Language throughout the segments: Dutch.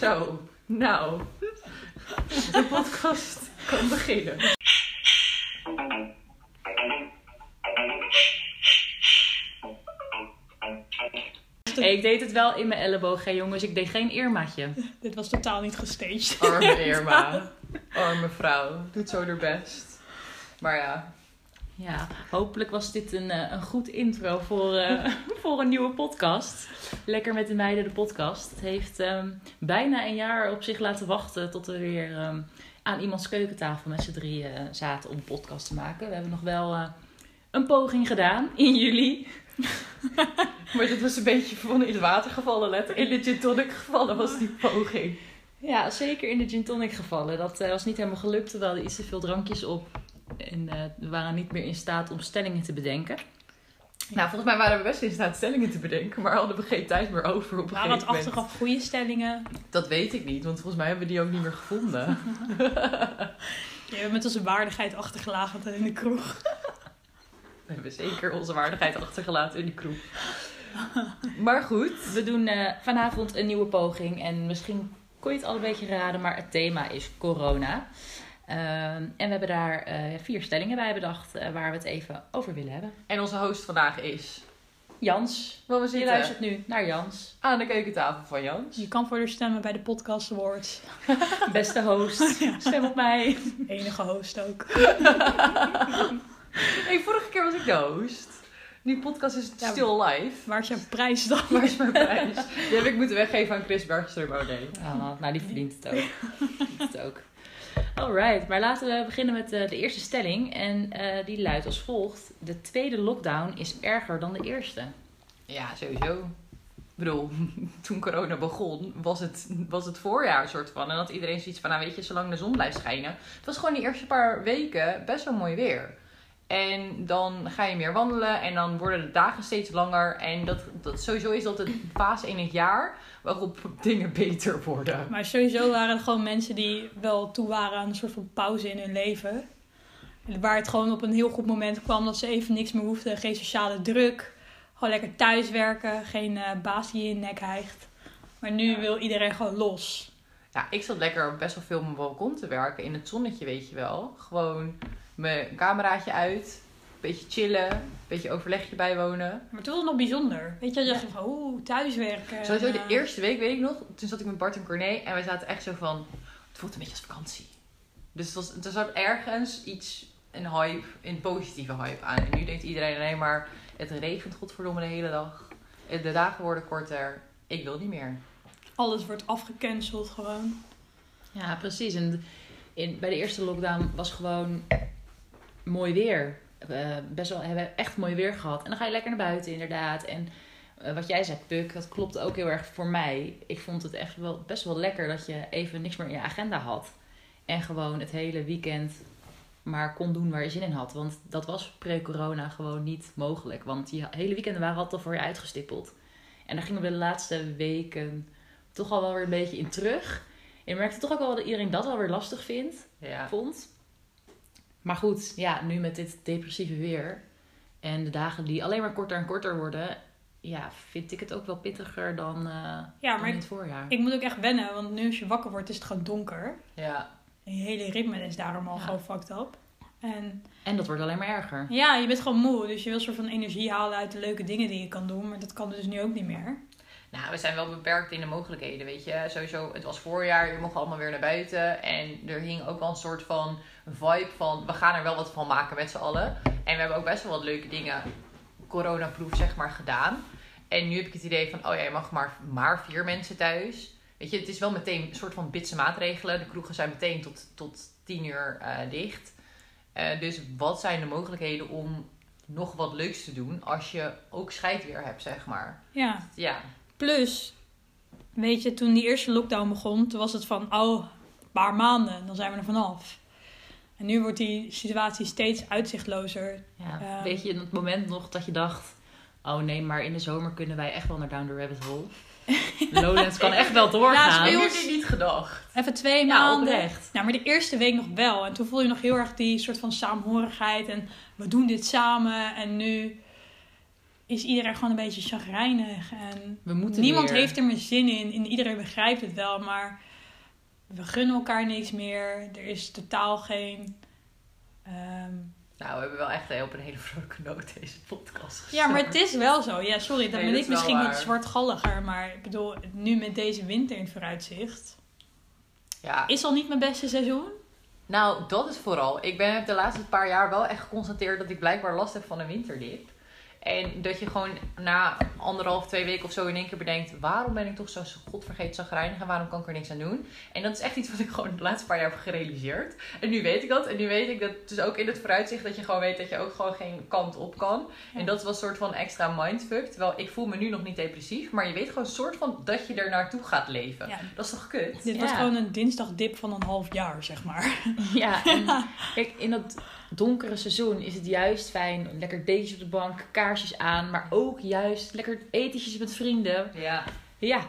Zo, nou. De podcast kan beginnen. Hey, ik deed het wel in mijn elleboog, hè, jongens. Ik deed geen Irmaatje. Dit was totaal niet gestaged. Arme Irma. Arme vrouw. Doet zo haar best. Maar ja. Ja, hopelijk was dit een, eh, een goed intro voor, eh, voor een nieuwe podcast. Lekker met de meiden de podcast. Het heeft ehm, bijna een jaar op zich laten wachten tot we weer ehm, aan iemands keukentafel met z'n drieën eh, zaten om een podcast te maken. We hebben nog wel een poging gedaan in juli. maar dit was een beetje van in het water gevallen, let. In de gin tonic gevallen was die poging. Ja, zeker in de gin tonic gevallen. Dat was niet helemaal gelukt. We hadden iets te veel drankjes op. En eh, we waren niet meer in staat om stellingen te bedenken. Nou, volgens mij waren we best in staat stellingen te bedenken, maar hadden we geen tijd meer over op een Waren het achteraf goede stellingen? Dat weet ik niet, want volgens mij hebben we die ook niet meer gevonden. Je hebt met onze waardigheid achtergelaten in de kroeg. We hebben zeker onze waardigheid achtergelaten in die kroeg. Maar goed, we doen eh, vanavond een nieuwe poging. En misschien kon je het al een beetje raden, maar het thema is corona. Ehm, en we hebben daar eh, vier stellingen bij bedacht eh, waar we het even over willen hebben. En onze host vandaag is Jans. Want we Je luistert nu naar Jans. aan de keukentafel van Jans. Je kan voor de stemmen bij de Podcast Awards. Beste host, stem op mij. Enige host ook. Hey, vorige keer was ik de host. Die podcast is Ja, still live. Waar is jouw prijs dan? Waar is mijn prijs? Die heb ik moeten weggeven aan Chris Bergström. Oh nee. nou, die verdient het ook. Verdient het ook. Alright, maar laten we beginnen met eh, de eerste stelling. En eh, die luidt als volgt. De tweede lockdown is erger dan de eerste. Ja, sowieso. Ik bedoel, toen corona begon, was het, was het voorjaar soort van. En had iedereen zoiets van, nou weet je, zolang de zon blijft schijnen. Het was gewoon die eerste paar weken best wel mooi weer. En dan ga je meer wandelen en dan worden de dagen steeds langer. En dat, dat sowieso is dat een fase in het jaar waarop dingen beter worden. Maar sowieso waren er gewoon mensen die wel toe waren aan een soort van pauze in hun leven. Waar het gewoon op een heel goed moment kwam dat ze even niks meer hoefden. Geen sociale druk. Gewoon lekker thuiswerken. Geen eh, baas die je in nek hijgt. Maar nu Ja. wil iedereen gewoon los. Ja, ik zat lekker best wel veel op mijn balkon te werken. In het zonnetje, weet je wel. Gewoon mijn cameraatje uit. Een beetje chillen. Een beetje overlegje bijwonen. Maar toen was het nog bijzonder. Weet je, dan dacht je van oeh, thuiswerken. Sowieso de eh, eerste week, weet ik nog. Toen zat ik met Bart en Corné. En wij zaten echt zo van... Het voelt een beetje als vakantie. Dus het was, er zat ergens iets, een hype, een positieve hype aan. En nu denkt iedereen alleen maar... Het regent godverdomme de hele dag. De dagen worden korter. Ik wil niet meer. Alles wordt afgecanceld gewoon. Ja, precies. En in, bij de eerste lockdown was gewoon mooi weer. Eh, best wel, hebben echt mooi weer gehad. En dan ga je lekker naar buiten, inderdaad. En eh, wat jij zei, Puk, dat klopt ook heel erg voor mij. Ik vond het echt wel, best wel lekker dat je even niks meer in je agenda had. En gewoon het hele weekend maar kon doen waar je zin in had. Want dat was pre-corona gewoon niet mogelijk. Want je hele weekenden waren altijd al voor je uitgestippeld. En daar gingen we de laatste weken toch al wel weer een beetje in terug. En je merkte toch ook wel dat iedereen dat wel weer lastig vindt, Ja. vond. Maar goed, ja, nu met dit depressieve weer en de dagen die alleen maar korter en korter worden, ja, vind ik het ook wel pittiger dan, eh, Ja, dan maar in het voorjaar. ik moet ook echt wennen. Want nu als je wakker wordt is het gewoon donker. Ja. En je hele ritme is daarom al Ja. gewoon fucked up. En En dat wordt alleen maar erger. ja, je bent gewoon moe. Dus je wil een soort van energie halen uit de leuke dingen die je kan doen. Maar dat kan dus nu ook niet meer. Nou, we zijn wel beperkt in de mogelijkheden, weet je. Sowieso, het was voorjaar, je mocht allemaal weer naar buiten. En er hing ook wel een soort van vibe van... we gaan er wel wat van maken met z'n allen. En we hebben ook best wel wat leuke dingen coronaproof, zeg maar, gedaan. En nu heb ik het idee van, oh ja, je mag maar, maar vier mensen thuis. Weet je, het is wel meteen een soort van bitse maatregelen. De kroegen zijn meteen tot, tot tien uur eh, dicht. Eh, dus wat zijn de mogelijkheden om nog wat leuks te doen... als je ook scheid weer hebt, zeg maar. Ja, Ja, plus, weet je, toen die eerste lockdown begon, toen was het van, oh, een paar maanden, dan zijn we er vanaf. En nu wordt die situatie steeds uitzichtlozer. Ja. Ja. Weet je, in het moment nog dat je dacht... Oh nee, maar in de zomer kunnen wij echt wel naar Down the Rabbit Hole. Lowlands kan echt wel doorgaan. ons- je niet gedacht? Even twee Ja, maanden. oprecht. Nou, maar de eerste week nog wel. En toen voel je nog heel erg die soort van saamhorigheid. En we doen dit samen. En nu is iedereen gewoon een beetje chagrijnig. En We moeten niemand weer. heeft er meer zin in. En iedereen begrijpt het wel, maar we gunnen elkaar niks meer. Er is totaal geen. ehm, Nou, we hebben wel echt op een hele vrolijke noot deze podcast Ja, maar het is wel zo. Ja, sorry, dan Nee, ben ik misschien wat zwartgalliger. Maar ik bedoel, nu met deze winter in het vooruitzicht. Ja, Is al niet mijn beste seizoen? Nou, dat is vooral. Ik ben heb de laatste paar jaar wel echt geconstateerd dat ik blijkbaar last heb van een winterdip. En dat je gewoon na anderhalf, twee weken of zo in één keer bedenkt... waarom ben ik toch zo godvergeten zagrijnig en waarom kan ik er niks aan doen? En dat is echt iets wat ik gewoon de laatste paar jaar heb gerealiseerd. En nu weet ik dat. En nu weet ik dat dus ook in het vooruitzicht dat je gewoon weet dat je ook gewoon geen kant op kan. Ja. En dat was een soort van extra mindfuck. Terwijl ik voel me nu nog niet depressief. Maar je weet gewoon een soort van dat je er naartoe gaat leven. Ja, Dat is toch kut? dit Ja. was gewoon een dinsdagdip van een half jaar, zeg maar. Ja, en kijk, in dat donkere seizoen is het juist fijn. Lekker dekens op de bank, kaarsjes aan. Maar ook juist lekker etentjes met vrienden. Ja. Ja,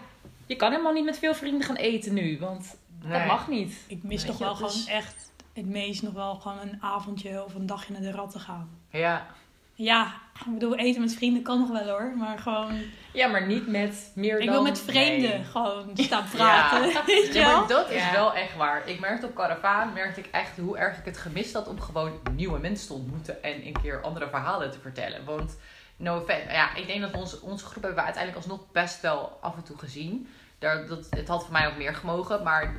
je kan helemaal niet met veel vrienden gaan eten nu. Want dat mag niet. Ik mis toch wel gewoon is- echt het meest nog wel gewoon een avondje of een dagje naar de ratten gaan. Ja. Ja, ik bedoel, eten met vrienden kan nog wel hoor. Maar gewoon, Ja, maar niet met meer ik dan... wil met vreemden nee. gewoon staan praten. Ja. Weet je Ja, wel? maar dat is Ja. wel echt waar. Ik merkte op Caravaan, merkte ik echt hoe erg ik het gemist had om gewoon nieuwe mensen te ontmoeten en een keer andere verhalen te vertellen. Want, no offense, ja, ik denk dat we onze, onze groep hebben we uiteindelijk alsnog best wel af en toe gezien. Daar, dat, het had voor mij ook meer gemogen, maar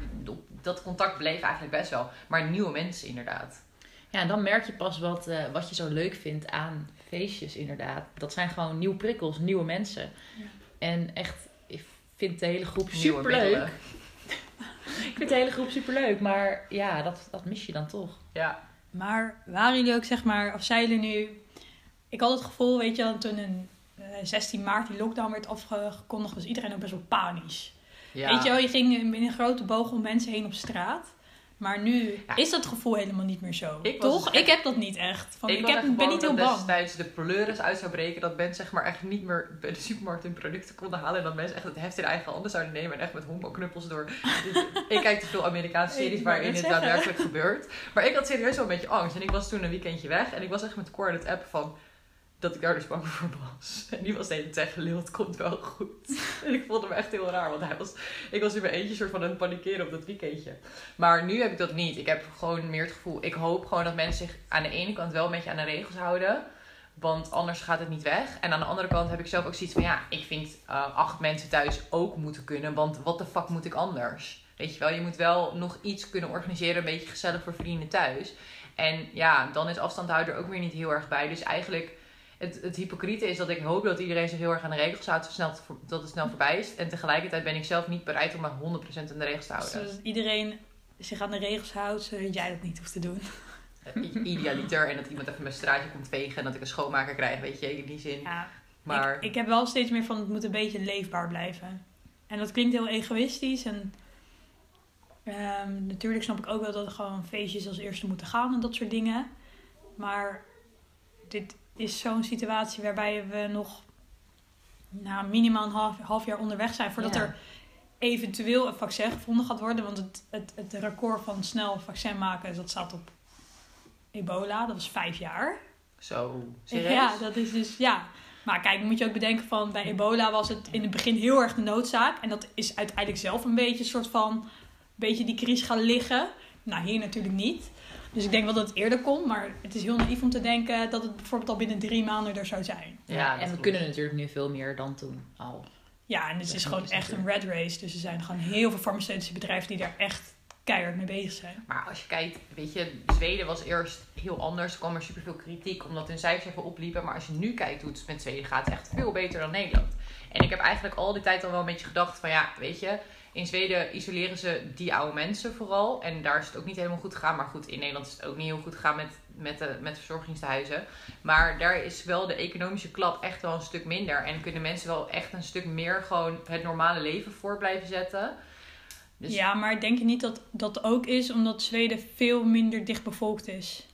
dat contact bleef eigenlijk best wel. Maar nieuwe mensen inderdaad. Ja, en dan merk je pas wat, eh, wat je zo leuk vindt aan feestjes inderdaad. Dat zijn gewoon nieuwe prikkels, nieuwe mensen. Ja. En echt, ik vind de hele groep superleuk. Ik vind de hele groep superleuk, maar ja, dat, dat mis je dan toch. Ja. Maar waren jullie ook, zeg maar, of zijn jullie nu... Ik had het gevoel, weet je, dat toen eh, 16 maart die lockdown werd afgekondigd, was iedereen ook best wel panisch. ja. Weet je wel, je ging in een grote boog om mensen heen op straat. Maar nu Ja. is dat gevoel helemaal niet meer zo. Ik Toch? dus echt- Ik heb dat niet echt. Van, ik heb, ben bang niet heel dat bang. destijds de pleuris uit zou breken. Dat mensen zeg maar echt niet meer bij de supermarkt hun producten konden halen. En dat mensen echt het heft in eigen handen zouden nemen. En echt met homo-knuppels door. Dit- ik kijk te veel Amerikaanse Ik series waarin zeggen. daadwerkelijk gebeurt. Maar ik had serieus wel een beetje angst. En ik was toen een weekendje weg. En ik was echt met Cor aan het appen van... Dat ik daar dus bang voor was. En die was de hele tijd het komt wel goed. En ik vond hem echt heel raar. Want hij was, ik was in mijn eentje soort van aan het panikeren op dat weekendje. Maar nu heb ik dat niet. Ik heb gewoon meer het gevoel. Ik hoop gewoon dat mensen zich aan de ene kant wel een beetje aan de regels houden. Want anders gaat het niet weg. En aan de andere kant heb ik zelf ook zoiets van ja, ik vind eh, acht mensen thuis ook moeten kunnen. Want wat de fuck moet ik anders? Weet je wel, je moet wel nog iets kunnen organiseren. Een beetje gezellig voor vrienden thuis. En ja, dan is afstand houden er ook weer niet heel erg bij. Dus eigenlijk, het, het hypocriete is dat ik hoop dat iedereen zich heel erg aan de regels houdt. zo Snel, dat het snel voorbij is. En tegelijkertijd ben ik zelf niet bereid om me 100% aan de regels te houden. Zodat iedereen zich aan de regels houdt, zodat jij dat niet hoeft te doen. I- Idealiter. En dat iemand even mijn straatje komt vegen. En dat ik een schoonmaker krijg. Weet je, in die zin. Ja, Maar ik, ik heb wel steeds meer van het moet een beetje leefbaar blijven. En dat klinkt heel egoïstisch. En ehm, natuurlijk snap ik ook wel dat er gewoon feestjes als eerste moeten gaan en dat soort dingen. Maar dit is zo'n situatie waarbij we nog nou, minimaal een half, half jaar onderweg zijn voordat Ja. er eventueel een vaccin gevonden gaat worden. Want het, het, het record van snel vaccin maken, dat staat op ebola. Dat was vijf jaar. zo, serieus? Ja, dat is dus, ja. Maar kijk, moet je ook bedenken van, bij ebola was het in het begin heel erg de noodzaak. En dat is uiteindelijk zelf een beetje een soort van, een beetje die crisis gaan liggen. Nou, hier natuurlijk niet. Dus ik denk wel dat het eerder komt, maar het is heel naïef om te denken dat het bijvoorbeeld al binnen drie maanden er zou zijn. Ja, en we kunnen natuurlijk nu veel meer dan toen al. Ja, en het Dat is gewoon echt een red race. Dus er zijn gewoon heel veel farmaceutische bedrijven die daar echt keihard mee bezig zijn. Maar als je kijkt, weet je, Zweden was eerst heel anders. Er kwam er superveel kritiek omdat hun cijfers even opliepen. Maar als je nu kijkt hoe het met Zweden gaat, het echt veel beter dan Nederland. En ik heb eigenlijk al die tijd al wel een beetje gedacht van ja, weet je, in Zweden isoleren ze die oude mensen vooral. En daar is het ook niet helemaal goed gegaan. Maar goed, in Nederland is het ook niet heel goed gegaan met, met, de, met verzorgingstehuizen. Maar daar is wel de economische klap echt wel een stuk minder. En kunnen mensen wel echt een stuk meer gewoon het normale leven voor blijven zetten. Dus Ja, maar denk je niet dat dat ook is omdat Zweden veel minder dicht bevolkt is?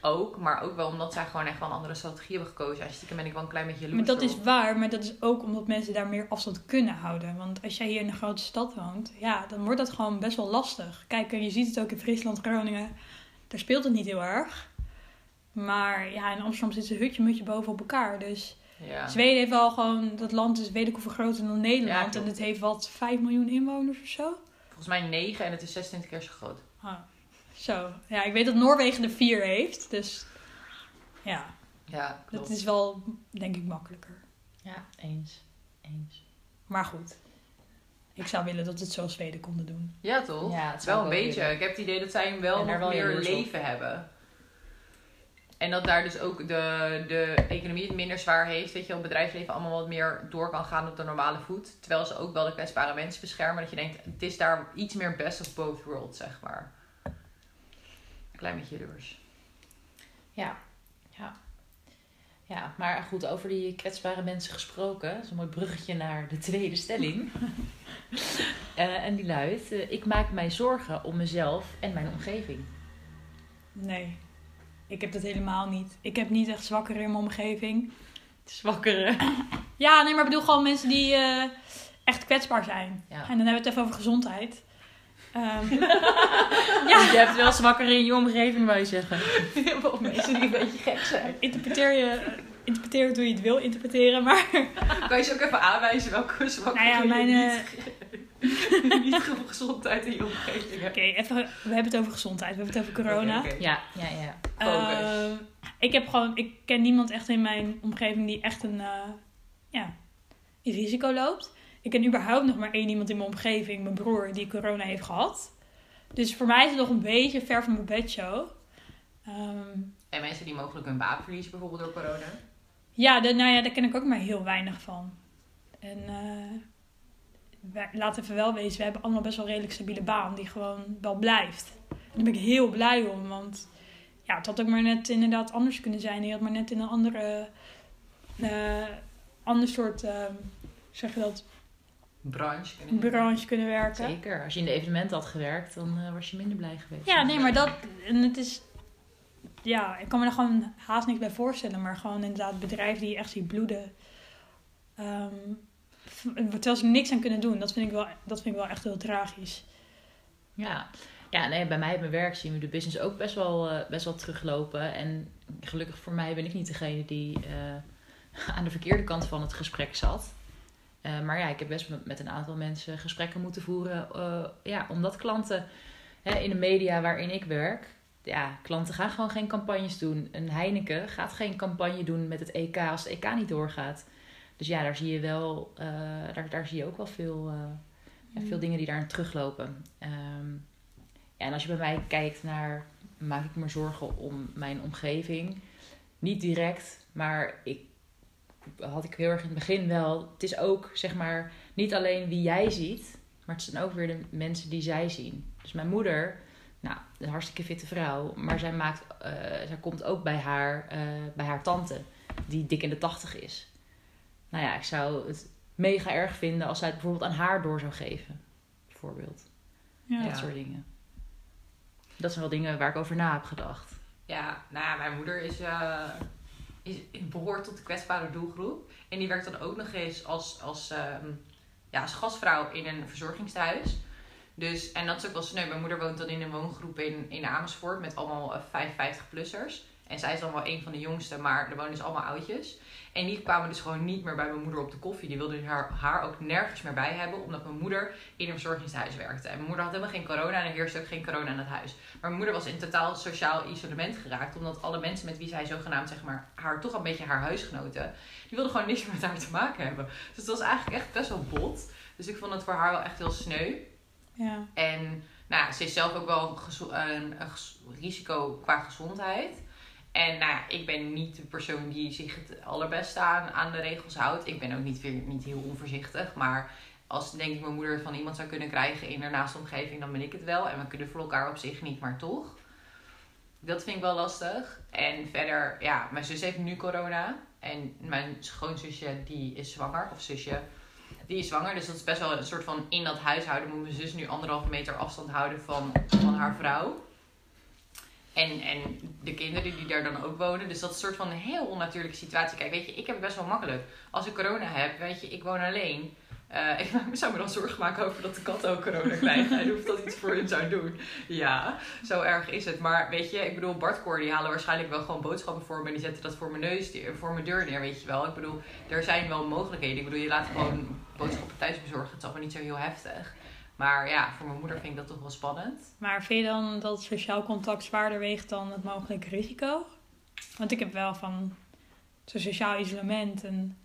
Ook, maar ook wel omdat zij gewoon echt wel een andere strategie hebben gekozen. En stiekem ben ik wel een klein beetje Maar jaloers dat is waar, maar dat is ook omdat mensen daar meer afstand kunnen houden. Want als jij hier in een grote stad woont, ja, dan wordt dat gewoon best wel lastig. Kijk, en je ziet het ook in Friesland, Groningen. Daar speelt het niet heel erg. Maar ja, in Amsterdam zit ze hutje mutje boven op elkaar. Dus Ja. Zweden heeft wel gewoon, dat land is weet ik hoeveel groter dan Nederland. en het heeft wat 5 miljoen inwoners of zo. Volgens mij 9 en het is 26 keer zo groot. Ah, zo. Ja, ik weet dat Noorwegen er 4 heeft. Dus ja. Ja, klopt. Dat is wel, denk ik, makkelijker. Ja, eens. Eens. Maar goed. Ik zou willen dat het zoals Zweden konden doen. Ja, toch? Ja, het is wel een beetje. Ik heb het idee dat zij wel nog wel meer leven hebben. En dat daar dus ook de, de economie het minder zwaar heeft. Weet je, het bedrijfsleven allemaal wat meer door kan gaan op de normale voet. Terwijl ze ook wel de kwetsbare mensen beschermen. Dat je denkt, het is daar iets meer best of both worlds, zeg maar. Klein beetje jaloers. Ja, ja. Ja, maar goed, over die kwetsbare mensen gesproken. Dat is een mooi bruggetje naar de tweede stelling. uh, en die luidt: uh, Ik maak mij zorgen om mezelf en mijn omgeving. Nee, ik heb dat helemaal niet. Ik heb niet echt zwakkere in mijn omgeving. Zwakkere? ja, nee, maar ik bedoel gewoon mensen die uh, echt kwetsbaar zijn. Ja. En dan hebben we het even over gezondheid. Um, ja. Je hebt wel zwakker in je omgeving, wou je zeggen. Of mensen die een beetje gek zijn. Interpreteer je, interpreteer hoe je het wil interpreteren, maar... Kan je ze ook even aanwijzen welke zwakker nou ja, mijn, niet, uh... niet gezondheid in je omgeving Oké, even, we hebben het over gezondheid. We hebben het over corona. Ja, ja, ja. Uh, ik heb gewoon, ik ken niemand echt in mijn omgeving die echt een, uh, ja, risico loopt. Ik ken überhaupt nog maar één iemand in mijn omgeving, mijn broer, die corona heeft gehad. Dus voor mij is het nog een beetje ver van mijn bedshow. Um, en mensen die mogelijk hun baan verliezen bijvoorbeeld door corona? Ja, de, nou ja, daar ken ik ook maar heel weinig van. En uh, laten even wel wezen, we hebben allemaal best wel een redelijk stabiele baan die gewoon wel blijft. En daar ben ik heel blij om, want ja, het had ook maar net inderdaad anders kunnen zijn. Je had maar net in een andere, uh, ander soort, uh, zeg je dat, branche kunnen, branche kunnen werken. Zeker. Als je in de evenementen had gewerkt, dan uh, was je minder blij geweest. Ja, nee, maar dat... En het is... Ja, ik kan me er gewoon haast niks bij voorstellen. Maar gewoon inderdaad bedrijven die je echt ziet bloeden. Um, terwijl ze niks aan kunnen doen. Dat vind ik wel, dat vind ik wel echt heel tragisch. Ja, ja nee, bij mij op mijn werk zien we de business ook best wel, uh, best wel teruglopen. En gelukkig voor mij ben ik niet degene die uh, aan de verkeerde kant van het gesprek zat. Uh, maar ja, ik heb best met een aantal mensen gesprekken moeten voeren. Uh, ja, omdat klanten hè, in de media waarin ik werk. Ja, klanten gaan gewoon geen campagnes doen. Een Heineken gaat geen campagne doen met het EK als het EK niet doorgaat. Dus ja, daar zie je wel, uh, daar, daar zie je ook wel veel, ja, veel mm. dingen die daarin teruglopen. Um, ja, en als je bij mij kijkt naar, maak ik me zorgen om mijn omgeving. Niet direct, maar ik had ik heel erg in het begin wel. Het is ook, zeg maar, niet alleen wie jij ziet, maar het zijn ook weer de mensen die zij zien. Dus mijn moeder, nou, een hartstikke fitte vrouw, maar zij, maakt, uh, zij komt ook bij haar, uh, bij haar tante, die dik in de tachtig is. Nou ja, ik zou het mega erg vinden als zij het bijvoorbeeld aan haar door zou geven. Bijvoorbeeld. Ja. Dat soort dingen. Dat zijn wel dingen waar ik over na heb gedacht. Ja, nou ja, mijn moeder is. Uh is, behoort tot de kwetsbare doelgroep. En die werkt dan ook nog eens als, als, ehm, ja, als gastvrouw in een verzorgingstehuis. Dus, en dat is ook wel sneu. Mijn moeder woont dan in een woongroep in, in Amersfoort met allemaal 55-plussers. En zij is dan wel een van de jongste, maar er wonen dus allemaal oudjes. En die kwamen dus gewoon niet meer bij mijn moeder op de koffie. Die wilden haar, haar ook nergens meer bij hebben, omdat mijn moeder in een verzorgingshuis werkte. En mijn moeder had helemaal geen corona en er heerste ook geen corona in het huis. Maar mijn moeder was in totaal sociaal isolement geraakt, omdat alle mensen met wie zij zogenaamd, zeg maar, haar toch een beetje haar huisgenoten, die wilden gewoon niks meer met haar te maken hebben. Dus het was eigenlijk echt best wel bot. Dus ik vond het voor haar wel echt heel sneu. Ja. En nou, ze is zelf ook wel een, een risico qua gezondheid. En nou ik ben niet de persoon die zich het allerbeste aan, aan de regels houdt. Ik ben ook niet, niet heel onvoorzichtig. Maar als denk ik mijn moeder van iemand zou kunnen krijgen in haar naaste omgeving, dan ben ik het wel. En we kunnen voor elkaar op zich niet, maar toch. Dat vind ik wel lastig. En verder, ja, mijn zus heeft nu corona. En mijn schoonzusje, die is zwanger. Of zusje, die is zwanger. Dus dat is best wel een soort van in dat huishouden moet mijn zus nu anderhalve meter afstand houden van, van haar vrouw. En, en de kinderen die daar dan ook wonen. Dus dat is een soort van een heel onnatuurlijke situatie. Kijk, weet je, ik heb het best wel makkelijk. Als ik corona heb, weet je, ik woon alleen. Uh, ik zou me dan zorgen maken over dat de katten ook corona krijgen. en of dat iets voor hun zou doen. Ja, zo erg is het. Maar weet je, ik bedoel, Bartkoor die halen waarschijnlijk wel gewoon boodschappen voor me. En die zetten dat voor mijn neus, voor mijn deur neer, weet je wel. Ik bedoel, er zijn wel mogelijkheden. Ik bedoel, je laat gewoon boodschappen thuis bezorgen. Het is allemaal niet zo heel heftig. Maar ja, voor mijn moeder vind ik dat toch wel spannend. Maar vind je dan dat sociaal contact zwaarder weegt dan het mogelijke risico? Want ik heb wel van zo'n sociaal isolement en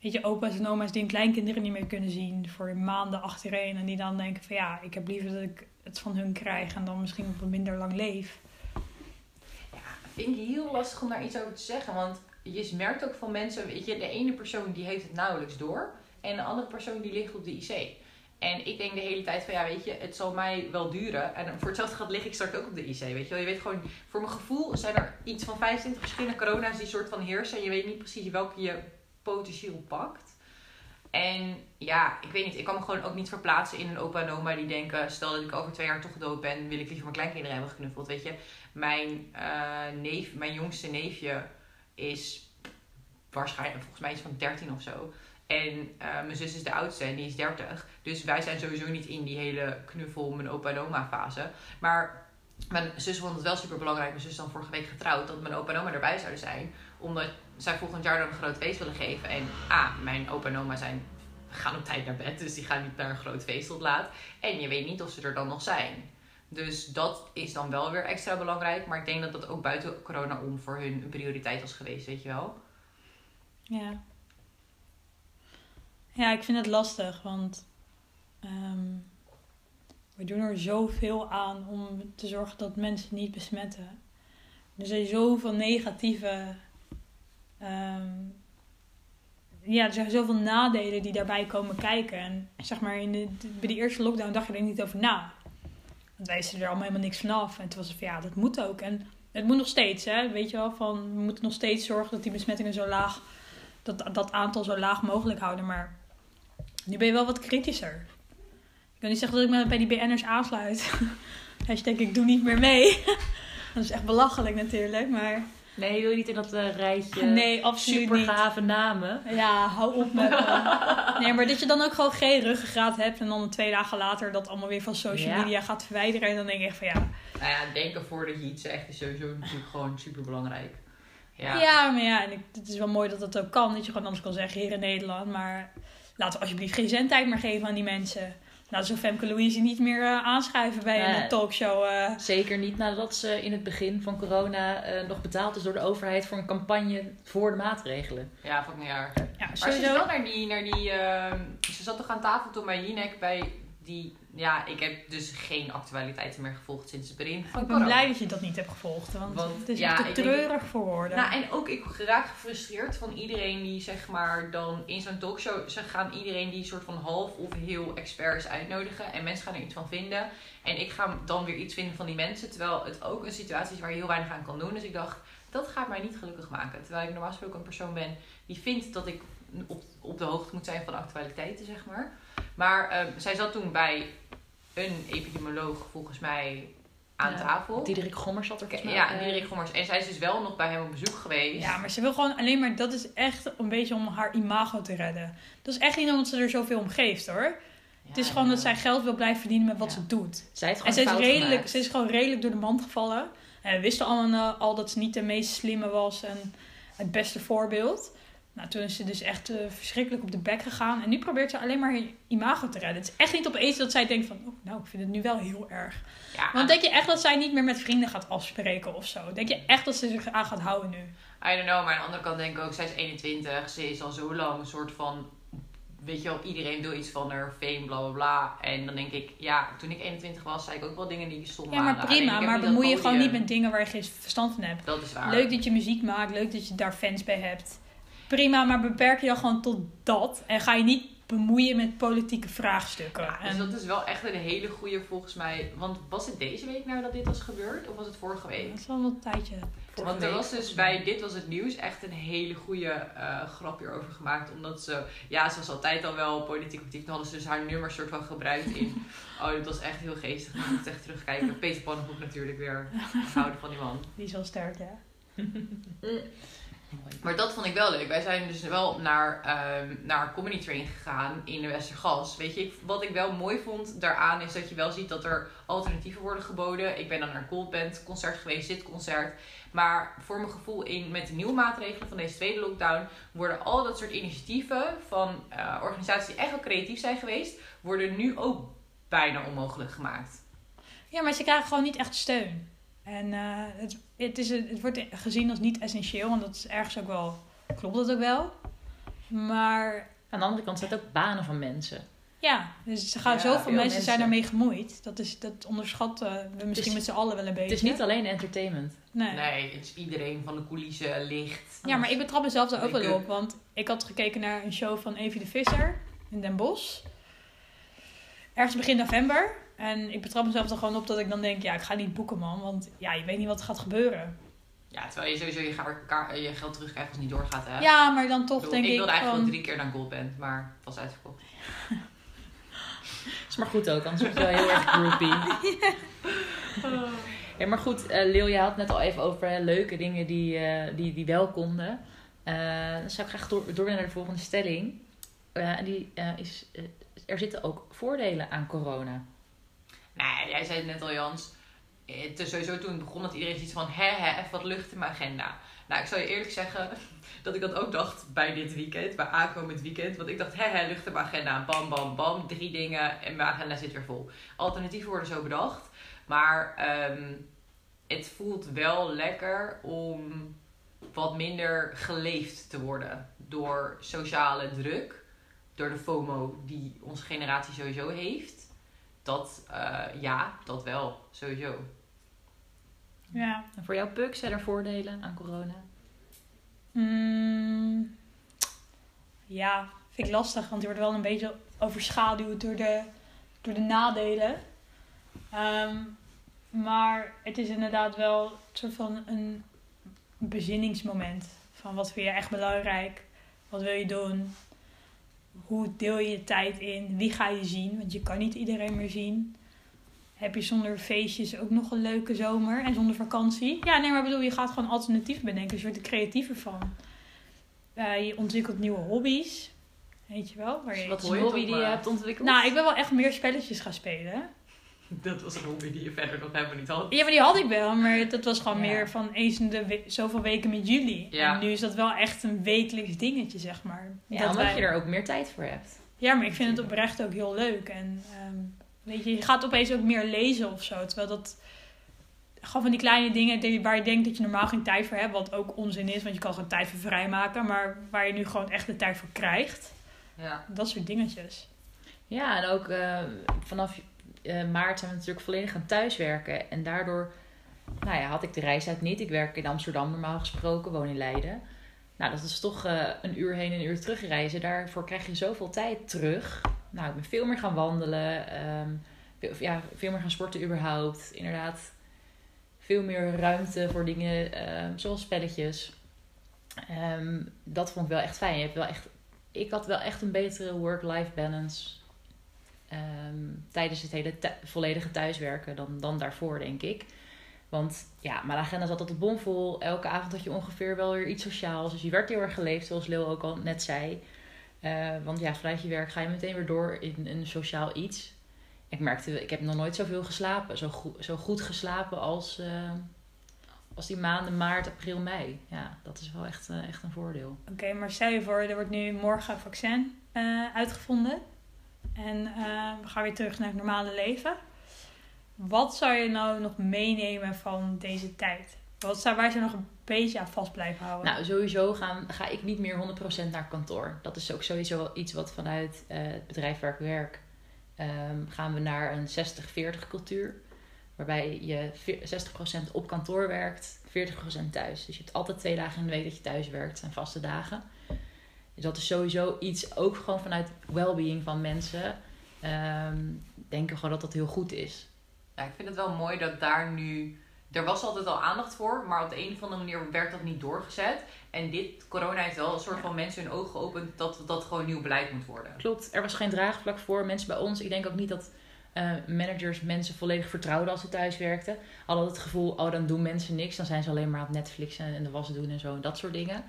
weet je, opa's en oma's die hun kleinkinderen niet meer kunnen zien voor maanden achtereen. En die dan denken van ja, ik heb liever dat ik het van hun krijg en dan misschien op een minder lang leef. Ja, vind ik heel lastig om daar iets over te zeggen. Want je merkt ook van mensen, weet je, de ene persoon die heeft het nauwelijks door. En de andere persoon die ligt op de IC. En ik denk de hele tijd van ja, weet je, het zal mij wel duren. En voor hetzelfde gaat lig ik straks ook op de IC. Weet je wel, je weet gewoon, voor mijn gevoel zijn er iets van 25 verschillende corona's die soort van heersen. En je weet niet precies welke je potentieel pakt. En ja, ik weet niet, ik kan me gewoon ook niet verplaatsen in een opa en oma die denken: stel dat ik over twee jaar toch dood ben, wil ik liever mijn kleinkinderen hebben geknuffeld. Weet je, mijn, uh, neef, mijn jongste neefje is waarschijnlijk volgens mij iets van 13 of zo. En uh, mijn zus is de oudste en die is 30. Dus wij zijn sowieso niet in die hele knuffel mijn opa en oma fase. Maar mijn zus vond het wel super belangrijk. Mijn zus is dan vorige week getrouwd. Dat mijn opa en oma erbij zouden zijn. Omdat zij volgend jaar dan een groot feest willen geven. En ah, mijn opa en oma zijn, gaan op tijd naar bed. Dus die gaan niet naar een groot feest tot laat. En je weet niet of ze er dan nog zijn. Dus dat is dan wel weer extra belangrijk. Maar ik denk dat dat ook buiten corona om voor hun een prioriteit was geweest, weet je wel. Ja. Ja, ik vind het lastig, want ehm, we doen er zoveel aan om te zorgen dat mensen niet besmetten. Er zijn zoveel negatieve. Um, ja, er zijn zoveel nadelen die daarbij komen kijken. En zeg maar, in de, bij de eerste lockdown dacht je er niet over na. Want wij er allemaal helemaal niks vanaf. En toen was het van ja, dat moet ook. En het moet nog steeds, hè. Weet je wel, van we moeten nog steeds zorgen dat die besmettingen zo laag, dat, dat aantal zo laag mogelijk houden. Maar nu ben je wel wat kritischer. Ik kan niet zeggen dat ik me bij die BN'ers aansluit. Hashtag ik doe niet meer mee. dat is echt belachelijk natuurlijk, maar... Nee, je wil niet in dat uh, rijtje nee, absoluut super gave namen. Ja, hou op met Nee, maar dat je dan ook gewoon geen ruggengraat hebt... en dan twee dagen later dat allemaal weer van social media gaat verwijderen... en dan denk ik van ja... Nou ja, denken voordat je iets zegt is sowieso natuurlijk gewoon super belangrijk. Ja. ja, maar ja, en ik, het is wel mooi dat dat ook kan. Dat je gewoon anders kan zeggen hier in Nederland. Maar laten we alsjeblieft geen zendtijd meer geven aan die mensen. Laten ze Femke Louise niet meer uh, aanschuiven bij een talkshow. Uh. Zeker niet nadat ze in het begin van corona uh, nog betaald is door de overheid voor een campagne voor de maatregelen. Ja, van een jaar. Ja, maar ze is wel naar die, naar die ehm, ze zat toch aan tafel toen bij Jinek bij die ja, ik heb dus geen actualiteiten meer gevolgd sinds het begin van Ik ben blij dat je dat niet hebt gevolgd, want, het is ja, echt te treurig voor woorden. Nou, en ook ik raak gefrustreerd van iedereen die zeg maar dan in zo'n talkshow... ze gaan iedereen die soort van half of heel experts uitnodigen... en mensen gaan er iets van vinden. En ik ga dan weer iets vinden van die mensen... terwijl het ook een situatie is waar je heel weinig aan kan doen. Dus ik dacht, dat gaat mij niet gelukkig maken. Terwijl ik normaal gesproken een persoon ben die vindt dat ik op, op de hoogte moet zijn van actualiteiten, zeg maar... Maar uh, zij zat toen bij een epidemioloog volgens mij aan ja, tafel. Diederik Gommers zat er volgens mij. Ja, Diederik Gommers. En zij is dus wel nog bij hem op bezoek geweest. Ja, maar ze wil gewoon alleen maar... Dat is echt een beetje om haar imago te redden. Dat is echt niet omdat ze er zoveel om geeft hoor. het is gewoon dat zij geld wil blijven verdienen met wat ze doet. Zij en ze is, redelijk, ze is gewoon redelijk door de mand gevallen. En we wisten allemaal al dat ze niet de meest slimme was en het beste voorbeeld. Nou, toen is ze dus echt uh, verschrikkelijk op de bek gegaan. En nu probeert ze alleen maar haar imago te redden. Het is echt niet opeens dat zij denkt van... Oh, nou, ik vind het nu wel heel erg. Ja. Want denk je echt dat zij niet meer met vrienden gaat afspreken of zo? Denk je echt dat ze zich aan gaat houden nu? I don't know, maar aan de andere kant denk ik ook... Zij is 21, ze is al zo lang een soort van... Weet je wel, iedereen wil iets van haar, fame, bla bla bla. En dan denk ik, ja, toen ik 21 was, zei ik ook wel dingen die stom waren. Ja, maar prima, maar bemoei je gewoon niet met dingen waar je geen verstand van hebt. Dat is waar. Leuk dat je muziek maakt, leuk dat je daar fans bij hebt prima, maar beperk je dan gewoon tot dat. En ga je niet bemoeien met politieke vraagstukken. Ja, dus dat is wel echt een hele goede volgens mij. Want was het deze week nou dat dit was gebeurd? Of was het vorige week? Dat is al een tijdje. Want er was dus bij Dit Was Het Nieuws echt een hele goede uh, grap hierover gemaakt. Omdat ze, ja, ze was altijd al wel politiek actief. Toen hadden ze dus haar nummer soort van gebruikt in. Oh, dat was echt heel geestig. Ik moet echt terugkijken. Peter Pannenkoek natuurlijk weer. Houden van die man. Die is wel sterk, ja. Mooi. Maar dat vond ik wel leuk. Wij zijn dus wel naar, ehm naar Comedy Train gegaan in de Westergas. Weet je, ik- wat ik wel mooi vond daaraan is dat je wel ziet dat er alternatieven worden geboden. Ik ben dan naar een Goldband concert geweest, dit concert. Maar voor mijn gevoel in, met de nieuwe maatregelen van deze tweede lockdown worden al dat soort initiatieven van eh, organisaties die echt wel creatief zijn geweest, worden nu ook bijna onmogelijk gemaakt. Ja, maar ze krijgen gewoon niet echt steun. En eh, het, het, is, het wordt gezien als niet essentieel. En dat is ergens ook wel... Klopt dat ook wel. Maar Aan de andere kant zijn het ook banen van mensen. ja, dus er gaan Ja, zoveel veel mensen, zijn daarmee gemoeid. Dat, is, dat onderschatten we misschien is- met z'n allen wel een beetje. Het is niet alleen entertainment. Nee. Nee, het is iedereen van de coulissen, licht. Ja, maar ik betrap mezelf daar ook wel op. Want ik had gekeken naar een show van Evie de Visser in Den Bosch. Ergens begin november. En ik betrap mezelf er gewoon op dat ik dan denk... Ja, ik ga niet boeken, man. Want ja, je weet niet wat er gaat gebeuren. Ja, terwijl je sowieso je, je geld terugkrijgt als het niet doorgaat. Hè? Ja, maar dan Ik, toch bedoel, denk ik ik wilde eigenlijk wel drie keer naar Goldband, maar het was uitverkocht. is maar goed ook, anders word je wel heel erg groupie. Ja, maar goed, eh Leeuw, je had het net al even over hè, leuke dingen die, eh, die, die wel konden. Eh, dan zou ik graag door, door willen naar de volgende stelling. Eh, en die eh, is, er zitten ook voordelen aan corona. Nee, jij zei het net al, Jans. Het is sowieso toen het begon dat iedereen zoiets van... Hè, hè, wat lucht in mijn agenda. Nou, ik zal je eerlijk zeggen dat ik dat ook dacht bij dit weekend. Bij aankomend weekend. Want ik dacht, hè, hè, lucht in mijn agenda. Bam, bam, bam. Drie dingen en mijn agenda zit weer vol. Alternatieven worden zo bedacht. Maar ehm, het voelt wel lekker om wat minder geleefd te worden. Door sociale druk. Door de FOMO die onze generatie sowieso heeft. Dat, eh, ja, dat wel, sowieso. Ja. En voor jou, Puk, zijn er voordelen aan corona? Mm, ja, vind ik lastig. Want die wordt wel een beetje overschaduwd door de, door de nadelen. Ehm, maar het is inderdaad wel een soort van een bezinningsmoment. Van wat vind je echt belangrijk? Wat wil je doen? Hoe deel je je tijd in? Wie ga je zien? Want je kan niet iedereen meer zien. Heb je zonder feestjes ook nog een leuke zomer en zonder vakantie? Ja, nee, maar bedoel, je gaat gewoon alternatief bedenken. Je wordt er creatiever van. Eh, je ontwikkelt nieuwe hobby's. Weet je wel? Waar je Wat is je hobby die je hebt ontwikkeld? nou, ik ben wel echt meer spelletjes gaan spelen. Dat was een hobby die je verder nog helemaal niet had. Ja, maar die had ik wel. Maar dat was gewoon Ja. meer van eens in de we- zoveel weken met jullie. Ja. En nu is dat wel echt een wekelijks dingetje, zeg maar. ja, Dat omdat wij- je er ook meer tijd voor hebt. Ja, maar ik vind het oprecht ook heel leuk. En ehm, weet je, je gaat opeens ook meer lezen of zo. Terwijl dat gewoon van die kleine dingen die- waar je denkt dat je normaal geen tijd voor hebt. Wat ook onzin is, want je kan gewoon tijd voor vrijmaken. Maar waar je nu gewoon echt de tijd voor krijgt. Ja. Dat soort dingetjes. Ja, en ook eh, vanaf eh, maart zijn we natuurlijk volledig aan thuiswerken. En daardoor nou ja, had ik de reistijd niet. Ik werk in Amsterdam normaal gesproken, woon in Leiden. Nou, dat is toch eh, een uur heen en een uur terug reizen. Daarvoor krijg je zoveel tijd terug. Nou, ik ben veel meer gaan wandelen. ehm, veel, ja, veel meer gaan sporten überhaupt. Inderdaad, veel meer ruimte voor dingen ehm, zoals spelletjes. Ehm, dat vond ik wel echt fijn. Je hebt wel echt, ik had wel echt een betere work-life balance ehm, tijdens het hele volledige thuiswerken dan, dan daarvoor, denk ik. Want ja, mijn agenda zat altijd bomvol. Elke avond had je ongeveer wel weer iets sociaals. Dus je werd heel erg geleefd, zoals Lil ook al net zei. Eh, want ja, vanuit je werk ga je meteen weer door in een sociaal iets. Ik merkte, ik heb nog nooit zoveel geslapen. Zo, goed zo goed geslapen als, eh, als die maanden maart, april, mei. Ja, dat is wel echt, eh, echt een voordeel. Oké, maar stel je voor, er wordt nu morgen vaccin uitgevonden. En eh, we gaan weer terug naar het normale leven. Wat zou je nou nog meenemen van deze tijd? Wat zou, waar zou nog een beetje aan vast blijven houden? Nou, sowieso gaan, ga ik niet meer 100% naar kantoor. Dat is ook sowieso iets wat vanuit eh, het bedrijf waar ik werk... ehm, gaan we naar een 60-40 cultuur. Waarbij je veer- 60% op kantoor werkt, 40% thuis. Dus je hebt altijd twee dagen in de week dat je thuis werkt. Zijn vaste dagen. Dus dat is sowieso iets, ook gewoon vanuit well-being van mensen... ehm, denken gewoon dat dat heel goed is. ja, ik vind het wel mooi dat daar nu... Er was altijd al aandacht voor, maar op de een of andere manier werd dat niet doorgezet. En dit, corona heeft wel een soort van mensen hun ogen geopend dat dat gewoon nieuw beleid moet worden. Klopt, er was geen draagvlak voor. Mensen bij ons, ik denk ook niet dat eh, managers mensen volledig vertrouwden als ze thuis werkten. Hadden het gevoel, oh dan doen mensen niks. Dan zijn ze alleen maar aan het Netflixen en de was doen en zo en dat soort dingen.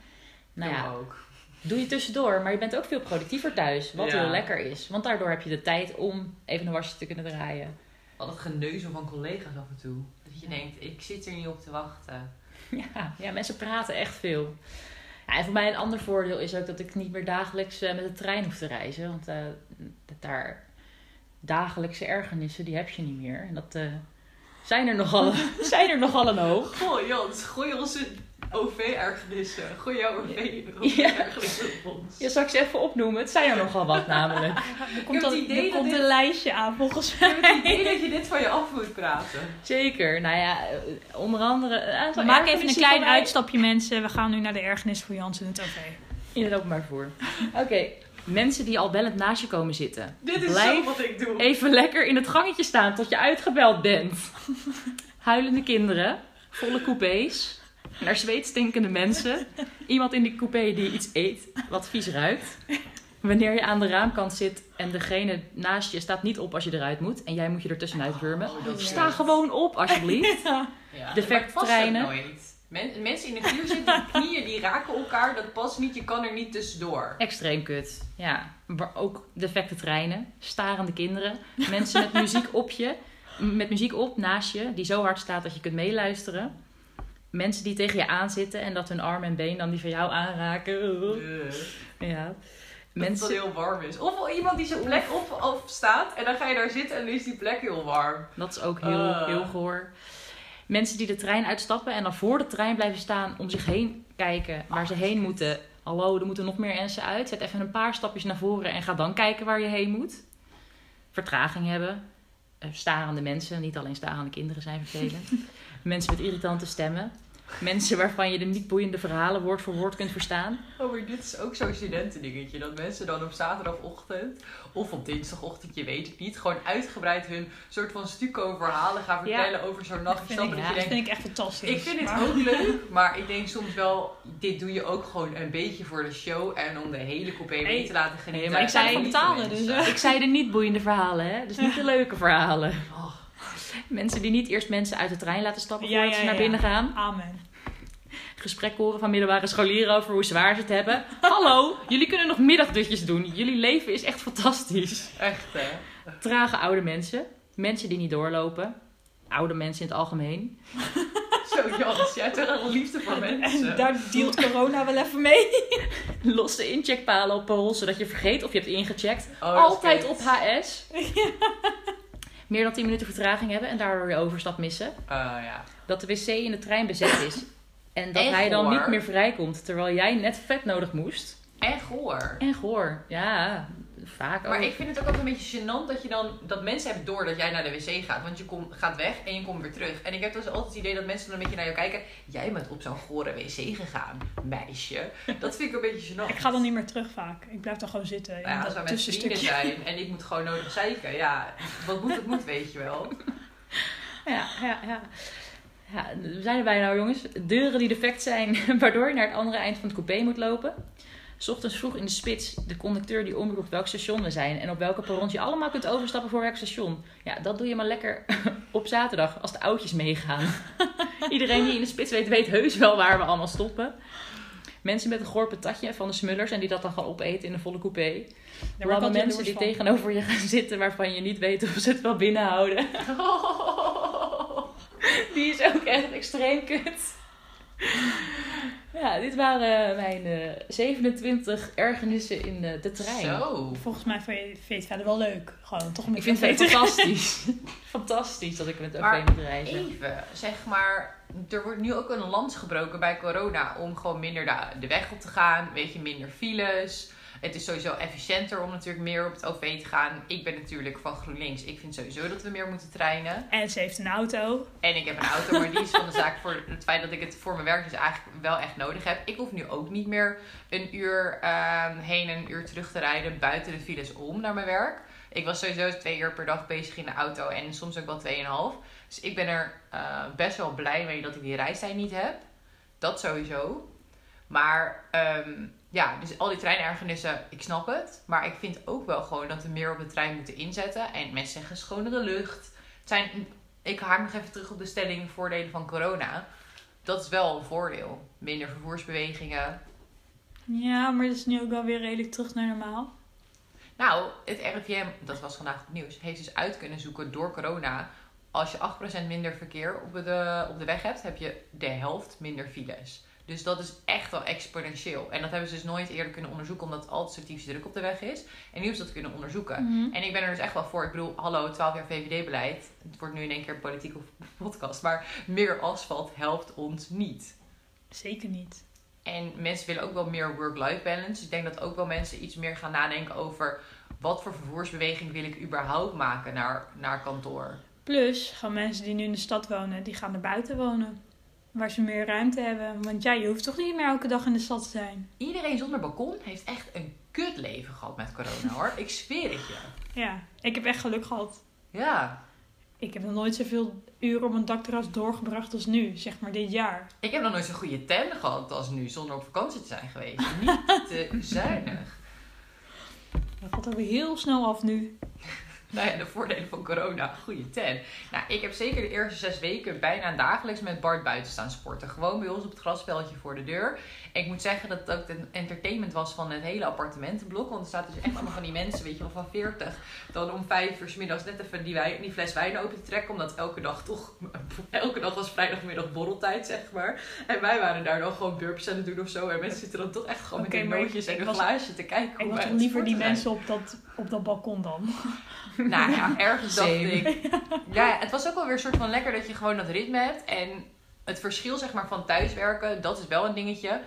Nou ja, ook. Doe je tussendoor, maar je bent ook veel productiever thuis. Wat Ja. heel lekker is. Want daardoor heb je de tijd om even een wasje te kunnen draaien. Al dat geneuzel van collega's af en toe. Dat je denkt, ik zit er niet op te wachten. Ja, ja, mensen praten echt veel. Ja, en voor mij een ander voordeel is ook dat ik niet meer dagelijks eh, met de trein hoef te reizen. Want eh, dat daar dagelijkse ergernissen, die heb je niet meer. En dat eh, zijn, er nogal, zijn er nogal een hoop. Goh, Jans, gooi onze OV-ergernissen. Gooi jouw Ja. OV-ergernissen op ons. Je zal ik ze even opnoemen. Het zijn er nogal wat namelijk. Er komt, al- er dat komt dit- een lijstje aan volgens Ik mij. heb het idee dat je dit van je af moet praten. Zeker. Nou ja, eh, onder andere... aantal Maak even een klein mij- uitstapje mensen. We gaan nu naar de ergernis voor Jans in het OV. In het openbaar vervoer. Oké, mensen die al bellend naast je komen zitten. Dit is Blijf zo wat ik doe. Even lekker in het gangetje staan tot je uitgebeld bent. Huilende kinderen, volle coupés, naar zweet stinkende mensen. Iemand in die coupé die iets eet wat vies ruikt. Wanneer je aan de raamkant zit en degene naast je staat niet op als je eruit moet en jij moet je er tussenuit wurmen. Oh, Sta gewoon op alsjeblieft. Ja. Ook treinen. Men- mensen in de file zitten, die knieën die raken elkaar. Dat past niet, je kan er niet tussendoor. Extreem kut. Ja, maar ook defecte treinen, starende kinderen, mensen met muziek op je, met muziek op naast je, die zo hard staat dat je kunt meeluisteren. Mensen die tegen je aanzitten en dat hun arm en been dan die van jou aanraken. Uh, Ja. dat Mensen, het heel warm is. Of iemand die zijn plek op, op staat en dan ga je daar zitten en dan is die plek heel warm. dat is ook heel, Ah. heel goor. Mensen die de trein uitstappen en dan voor de trein blijven staan om zich heen kijken waar ze heen moeten. Hallo, er moeten nog meer mensen uit. Zet even een paar stapjes naar voren en ga dan kijken waar je heen moet. Vertraging hebben. Eh, Starende mensen, niet alleen starende kinderen zijn vervelend. mensen met irritante stemmen. Mensen waarvan je de niet boeiende verhalen woord voor woord kunt verstaan. Oh, maar dit is ook zo'n studentendingetje. Dat mensen dan op zaterdagochtend of op dinsdagochtend, je weet het niet, gewoon uitgebreid hun soort van stuco verhalen gaan Ja. vertellen over zo'n nacht. Vind Dat ik, je ja, dat vind ik echt fantastisch. Ik vind het ook leuk, maar ik denk soms wel, dit doe je ook gewoon een beetje voor de show en om de hele coupé mee te laten genieten. Nee, maar ik zei van betalen, dus, Ik zei de niet boeiende verhalen, hè? Dus niet de leuke verhalen. Oh, Mensen die niet eerst mensen uit de trein laten stappen Ja, voordat ja, ze naar binnen gaan. Amen. Gesprek horen van middelbare scholieren over hoe zwaar ze het hebben. Hallo, jullie kunnen nog middagdutjes doen. Jullie leven is echt fantastisch. echt hè. Trage oude mensen. Mensen die niet doorlopen. Oude mensen in het algemeen. Zo Jans, jij hebt er een liefde voor mensen. En daar dealt corona wel even mee. Losse incheckpalen op perrons, zodat je vergeet of je hebt ingecheckt. Oh, Altijd op HS. Meer dan 10 minuten vertraging hebben en daardoor je overstap missen. Ah, ja. Dat de wc in de trein bezet is. En dat En hij dan niet meer vrijkomt, terwijl jij net vet nodig moest. En goor. En goor, ja, vaak ook. Maar ik vind het ook altijd een beetje gênant dat je dan dat mensen hebben door dat jij naar de wc gaat. Want je kom, gaat weg en je komt weer terug. En ik heb dus altijd het idee dat mensen dan een beetje naar jou kijken. Jij bent op zo'n gore wc gegaan, meisje. Dat vind ik een beetje gênant. Ik ga dan niet meer terug vaak. Ik blijf dan gewoon zitten Nou ja, als wij dat met vrienden zijn en ik moet gewoon nodig zeiken. Ja, wat moet het moet, weet je wel. Ja, ja, ja. ja, we zijn er bijna jongens. Deuren die defect zijn, waardoor je naar het andere eind van het coupé moet lopen. 's ochtends vroeg in de spits de conducteur die omroept welk station we zijn en op welke perrons je allemaal kunt overstappen voor welk station. Ja, dat doe je maar lekker op zaterdag als de oudjes meegaan. Iedereen die in de spits weet, weet heus wel waar we allemaal stoppen. Mensen met een goor patatje van de smullers en die dat dan gaan opeten in een volle coupé. Allemaal altijd mensen die van. tegenover je gaan zitten waarvan je niet weet of ze het wel binnenhouden. Die is ook echt extreem kut. Ja, dit waren mijn eh, 27 ergernissen in eh, de trein. Zo. Volgens mij vind je het verder wel leuk. Gewoon toch een Ik beetje vind het fantastisch. fantastisch dat ik met OV moet reizen. Even, zeg maar, er wordt nu ook een lans gebroken bij corona om gewoon minder de, de weg op te gaan. Weet je, minder files. Het is sowieso efficiënter om natuurlijk meer op het OV te gaan. Ik ben natuurlijk van GroenLinks. Ik vind sowieso dat we meer moeten treinen. En ze heeft een auto. En ik heb een auto, maar die is van de zaak voor het feit dat ik het voor mijn werk dus eigenlijk wel echt nodig heb. Ik hoef nu ook niet meer een uur ehm, heen en een uur terug te rijden buiten de files om naar mijn werk. Ik was sowieso twee uur per dag bezig in de auto en soms ook wel tweeënhalf. Dus ik ben er eh, best wel blij mee dat ik die reistijd niet heb. Dat sowieso. Maar ehm, ja, dus al die treinergernissen, ik snap het. Maar ik vind ook wel gewoon dat we meer op de trein moeten inzetten. En mensen zeggen schonere lucht. Het zijn, ik haak nog even terug op de stelling voordelen van corona. Dat is wel een voordeel. Minder vervoersbewegingen. Ja, maar dat is nu ook wel weer redelijk terug naar normaal. Nou, het RIVM, dat was vandaag op nieuws, heeft dus uit kunnen zoeken door corona. Als je 8% minder verkeer op de, op de weg hebt, heb je de helft minder files. Dus dat is echt wel exponentieel. En dat hebben ze dus nooit eerder kunnen onderzoeken, omdat altijd typisch druk op de weg is. En nu is dat kunnen onderzoeken. Mhm. En ik ben er dus echt wel voor. Ik bedoel, hallo, 12 jaar VVD-beleid. Het wordt nu in één keer een politieke podcast. Maar meer asfalt helpt ons niet. Zeker niet. En mensen willen ook wel meer work-life balance. Dus ik denk dat ook wel mensen iets meer gaan nadenken over... wat voor vervoersbeweging wil ik überhaupt maken naar, naar kantoor. Plus, gaan mensen die nu in de stad wonen, die gaan er buiten wonen. Waar ze meer ruimte hebben. Want ja, je hoeft toch niet meer elke dag in de stad te zijn. Iedereen zonder balkon heeft echt een kut leven gehad met corona hoor. Ik zweer het je. Ja, ik heb echt geluk gehad. Ja. Ik heb nog nooit zoveel uren op een dakterras doorgebracht als nu, zeg maar dit jaar. Ik heb nog nooit zo'n goede ten gehad als nu, zonder op vakantie te zijn geweest. Niet te zuinig. Dat gaat ook heel snel af nu. Nou ja, de voordelen van corona, goede ten. Nou, ik heb zeker de eerste zes weken bijna dagelijks met Bart buiten staan sporten. Gewoon bij ons op het grasveldje voor de deur. En ik moet zeggen dat het ook de entertainment was van het hele appartementenblok. Want er zaten dus echt allemaal van die mensen, weet je wel, van 40. Dan om vijf uur 's middags net even die, wijn, die fles wijn open te trekken. Omdat elke dag toch, elke dag was vrijdagmiddag borreltijd, zeg maar. En wij waren daar dan gewoon burps aan het doen of zo. En mensen zitten dan toch echt gewoon met hun nootjes en een glaasje te kijken. Ik was liever die mensen op dat, op dat balkon dan. Nou ja, ergens dacht Same. ik. Ja, het was ook wel weer een soort van lekker dat je gewoon dat ritme hebt. En het verschil zeg maar van thuiswerken, dat is wel een dingetje.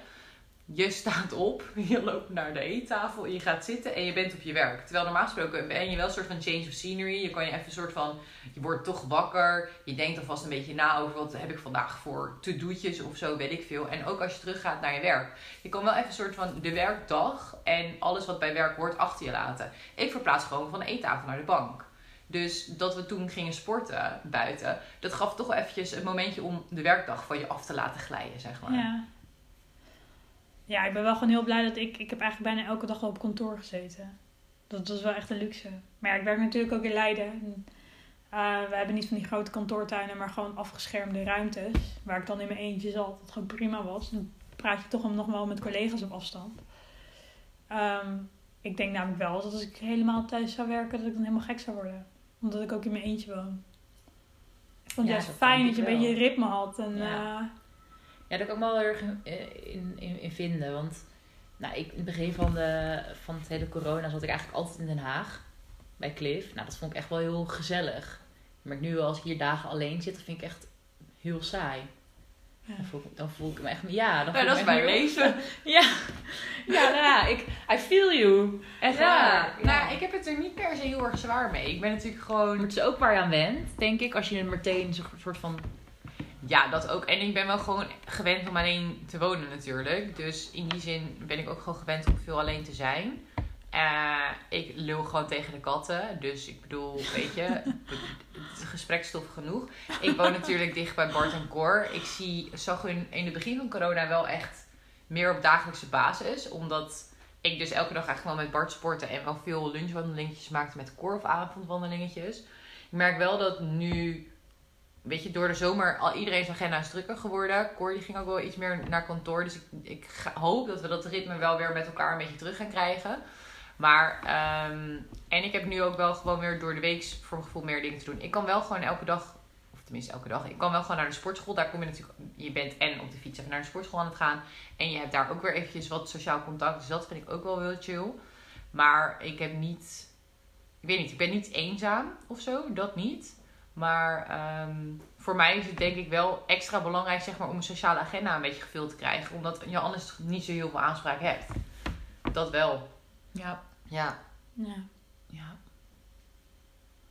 Je staat op, je loopt naar de eettafel, je gaat zitten en je bent op je werk. Terwijl normaal gesproken ben je wel een soort van change of scenery. Je kan je even een soort van, je wordt toch wakker. Je denkt alvast een beetje na over wat heb ik vandaag voor to-do'tjes of zo, weet ik veel. En ook als je teruggaat naar je werk. Je kan wel even een soort van de werkdag en alles wat bij werk hoort achter je laten. Ik verplaats gewoon van de eettafel naar de bank. Dus dat we toen gingen sporten buiten, dat gaf toch wel eventjes een momentje om de werkdag van je af te laten glijden, zeg maar. Ja. Ja, ik ben wel gewoon heel blij dat ik... Ik heb eigenlijk bijna elke dag wel op kantoor gezeten. Dat was wel echt een luxe. Maar ja, ik werk natuurlijk ook in Leiden. En, eh, we hebben niet van die grote kantoortuinen, maar gewoon afgeschermde ruimtes. Waar ik dan in mijn eentje zat. Dat gewoon prima was. Dan praat je toch nog wel met collega's op afstand. Ehm, ik denk namelijk wel dat als ik helemaal thuis zou werken, dat ik dan helemaal gek zou worden. Omdat ik ook in mijn eentje woon. Ik vond het Ja, juist fijn dat je een beetje ritme had. En, Ja. eh, Ja, daar kan ik me wel heel erg in, in, in, in vinden. Want nou, ik, in het begin van, de, van het hele corona zat ik eigenlijk altijd in Den Haag. Bij Cliff. Nou, dat vond ik echt wel heel gezellig. Maar nu als ik hier dagen alleen zit, vind ik echt heel saai. ja. Dan voel, ik- dan voel ik me echt... Ja, dan Ja, voel dat ik is me mijn heel- leven. Ja, ja, nou ja, ik, I feel you. Echt Ja, waar. nou, ik heb het er niet per se heel erg zwaar mee. Ik ben natuurlijk gewoon Maar het is ook waar je aan went, denk ik. Als je meteen zo'n soort van... Ja, dat ook. En ik ben wel gewoon gewend om alleen te wonen natuurlijk. Dus in die zin ben ik ook gewoon gewend om veel alleen te zijn. Eh, ik lul gewoon tegen de katten. Dus ik bedoel, weet je, het is gesprekstof genoeg. Ik woon natuurlijk dicht bij Bart en Cor. Ik zie, zag hun in het begin van corona wel echt meer op dagelijkse basis. Omdat ik dus elke dag eigenlijk wel met Bart sportte en wel veel lunchwandelingetjes maakte met Cor of avondwandelingetjes. Ik merk wel dat nu weet je, door de zomer al iedereen's agenda is drukker geworden. Cor die ging ook wel iets meer naar kantoor. Dus ik, ik hoop dat we dat ritme wel weer met elkaar een beetje terug gaan krijgen. Maar, ehm, en ik heb nu ook wel gewoon weer door de week voor gevoel meer dingen te doen. Ik kan wel gewoon elke dag, of tenminste elke dag, ik kan wel gewoon naar de sportschool. Daar kom je natuurlijk, je bent en op de fiets even naar de sportschool aan het gaan. En je hebt daar ook weer eventjes wat sociaal contact. Dus dat vind ik ook wel heel chill. Maar ik heb niet, ik weet niet, ik ben niet eenzaam of zo. Dat niet. Maar ehm, voor mij is het denk ik wel extra belangrijk zeg maar, om een sociale agenda een beetje gevuld te krijgen. Omdat je anders niet zo heel veel aanspraak hebt. Dat wel. Ja. Ja. ja. ja.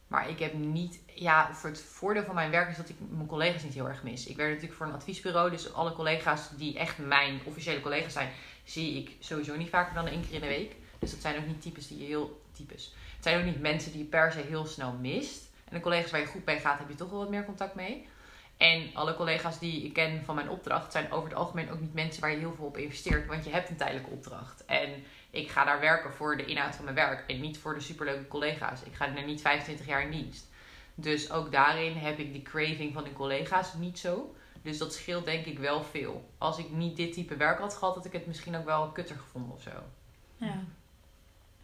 Maar ik heb niet... Ja, voor het voordeel van mijn werk is dat ik mijn collega's niet heel erg mis. Ik werk natuurlijk voor een adviesbureau. Dus alle collega's die echt mijn officiële collega's zijn... zie ik sowieso niet vaker dan één keer in de week. Dus dat zijn ook niet types die je heel... Types. Het zijn ook niet mensen die je per se heel snel mist. En de collega's waar je goed mee gaat, heb je toch wel wat meer contact mee. En alle collega's die ik ken van mijn opdracht zijn over het algemeen ook niet mensen waar je heel veel op investeert. Want je hebt een tijdelijke opdracht. En ik ga daar werken voor de inhoud van mijn werk. En niet voor de superleuke collega's. Ik ga er niet 25 jaar in dienst. Dus ook daarin heb ik die craving van de collega's niet zo. Dus dat scheelt denk ik wel veel. Als ik niet dit type werk had gehad, had ik het misschien ook wel kutter gevonden of zo. Ja.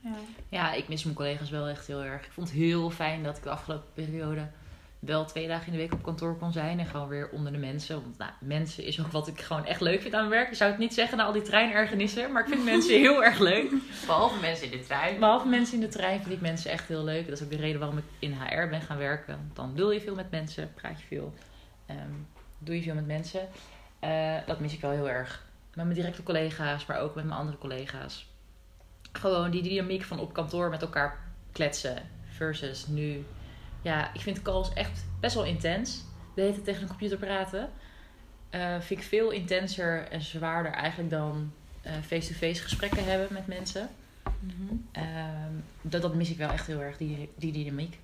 Ja. ja, ik mis mijn collega's wel echt heel erg. Ik vond het heel fijn dat ik de afgelopen periode wel twee dagen in de week op kantoor kon zijn. En gewoon weer onder de mensen. Want nou, mensen is ook wat ik gewoon echt leuk vind aan mijn werk. Ik zou het niet zeggen na al die treinergenissen. Maar ik vind mensen heel erg leuk. Behalve mensen in de trein. Behalve mensen in de trein vind ik mensen echt heel leuk. Dat is ook de reden waarom ik in HR ben gaan werken. Dan dul je veel met mensen, praat je veel. Ehm, doe je veel met mensen. Uh, dat mis ik wel heel erg. Met mijn directe collega's, maar ook met mijn andere collega's. Gewoon die dynamiek van op kantoor met elkaar kletsen. Versus nu ja, ik vind calls echt best wel intens. De hele tijd tegen een computer praten. Uh, vind ik veel intenser en zwaarder eigenlijk dan eh, face-to-face gesprekken hebben met mensen. Mhm. Ehm, dat, dat mis ik wel echt heel erg, die, die dynamiek.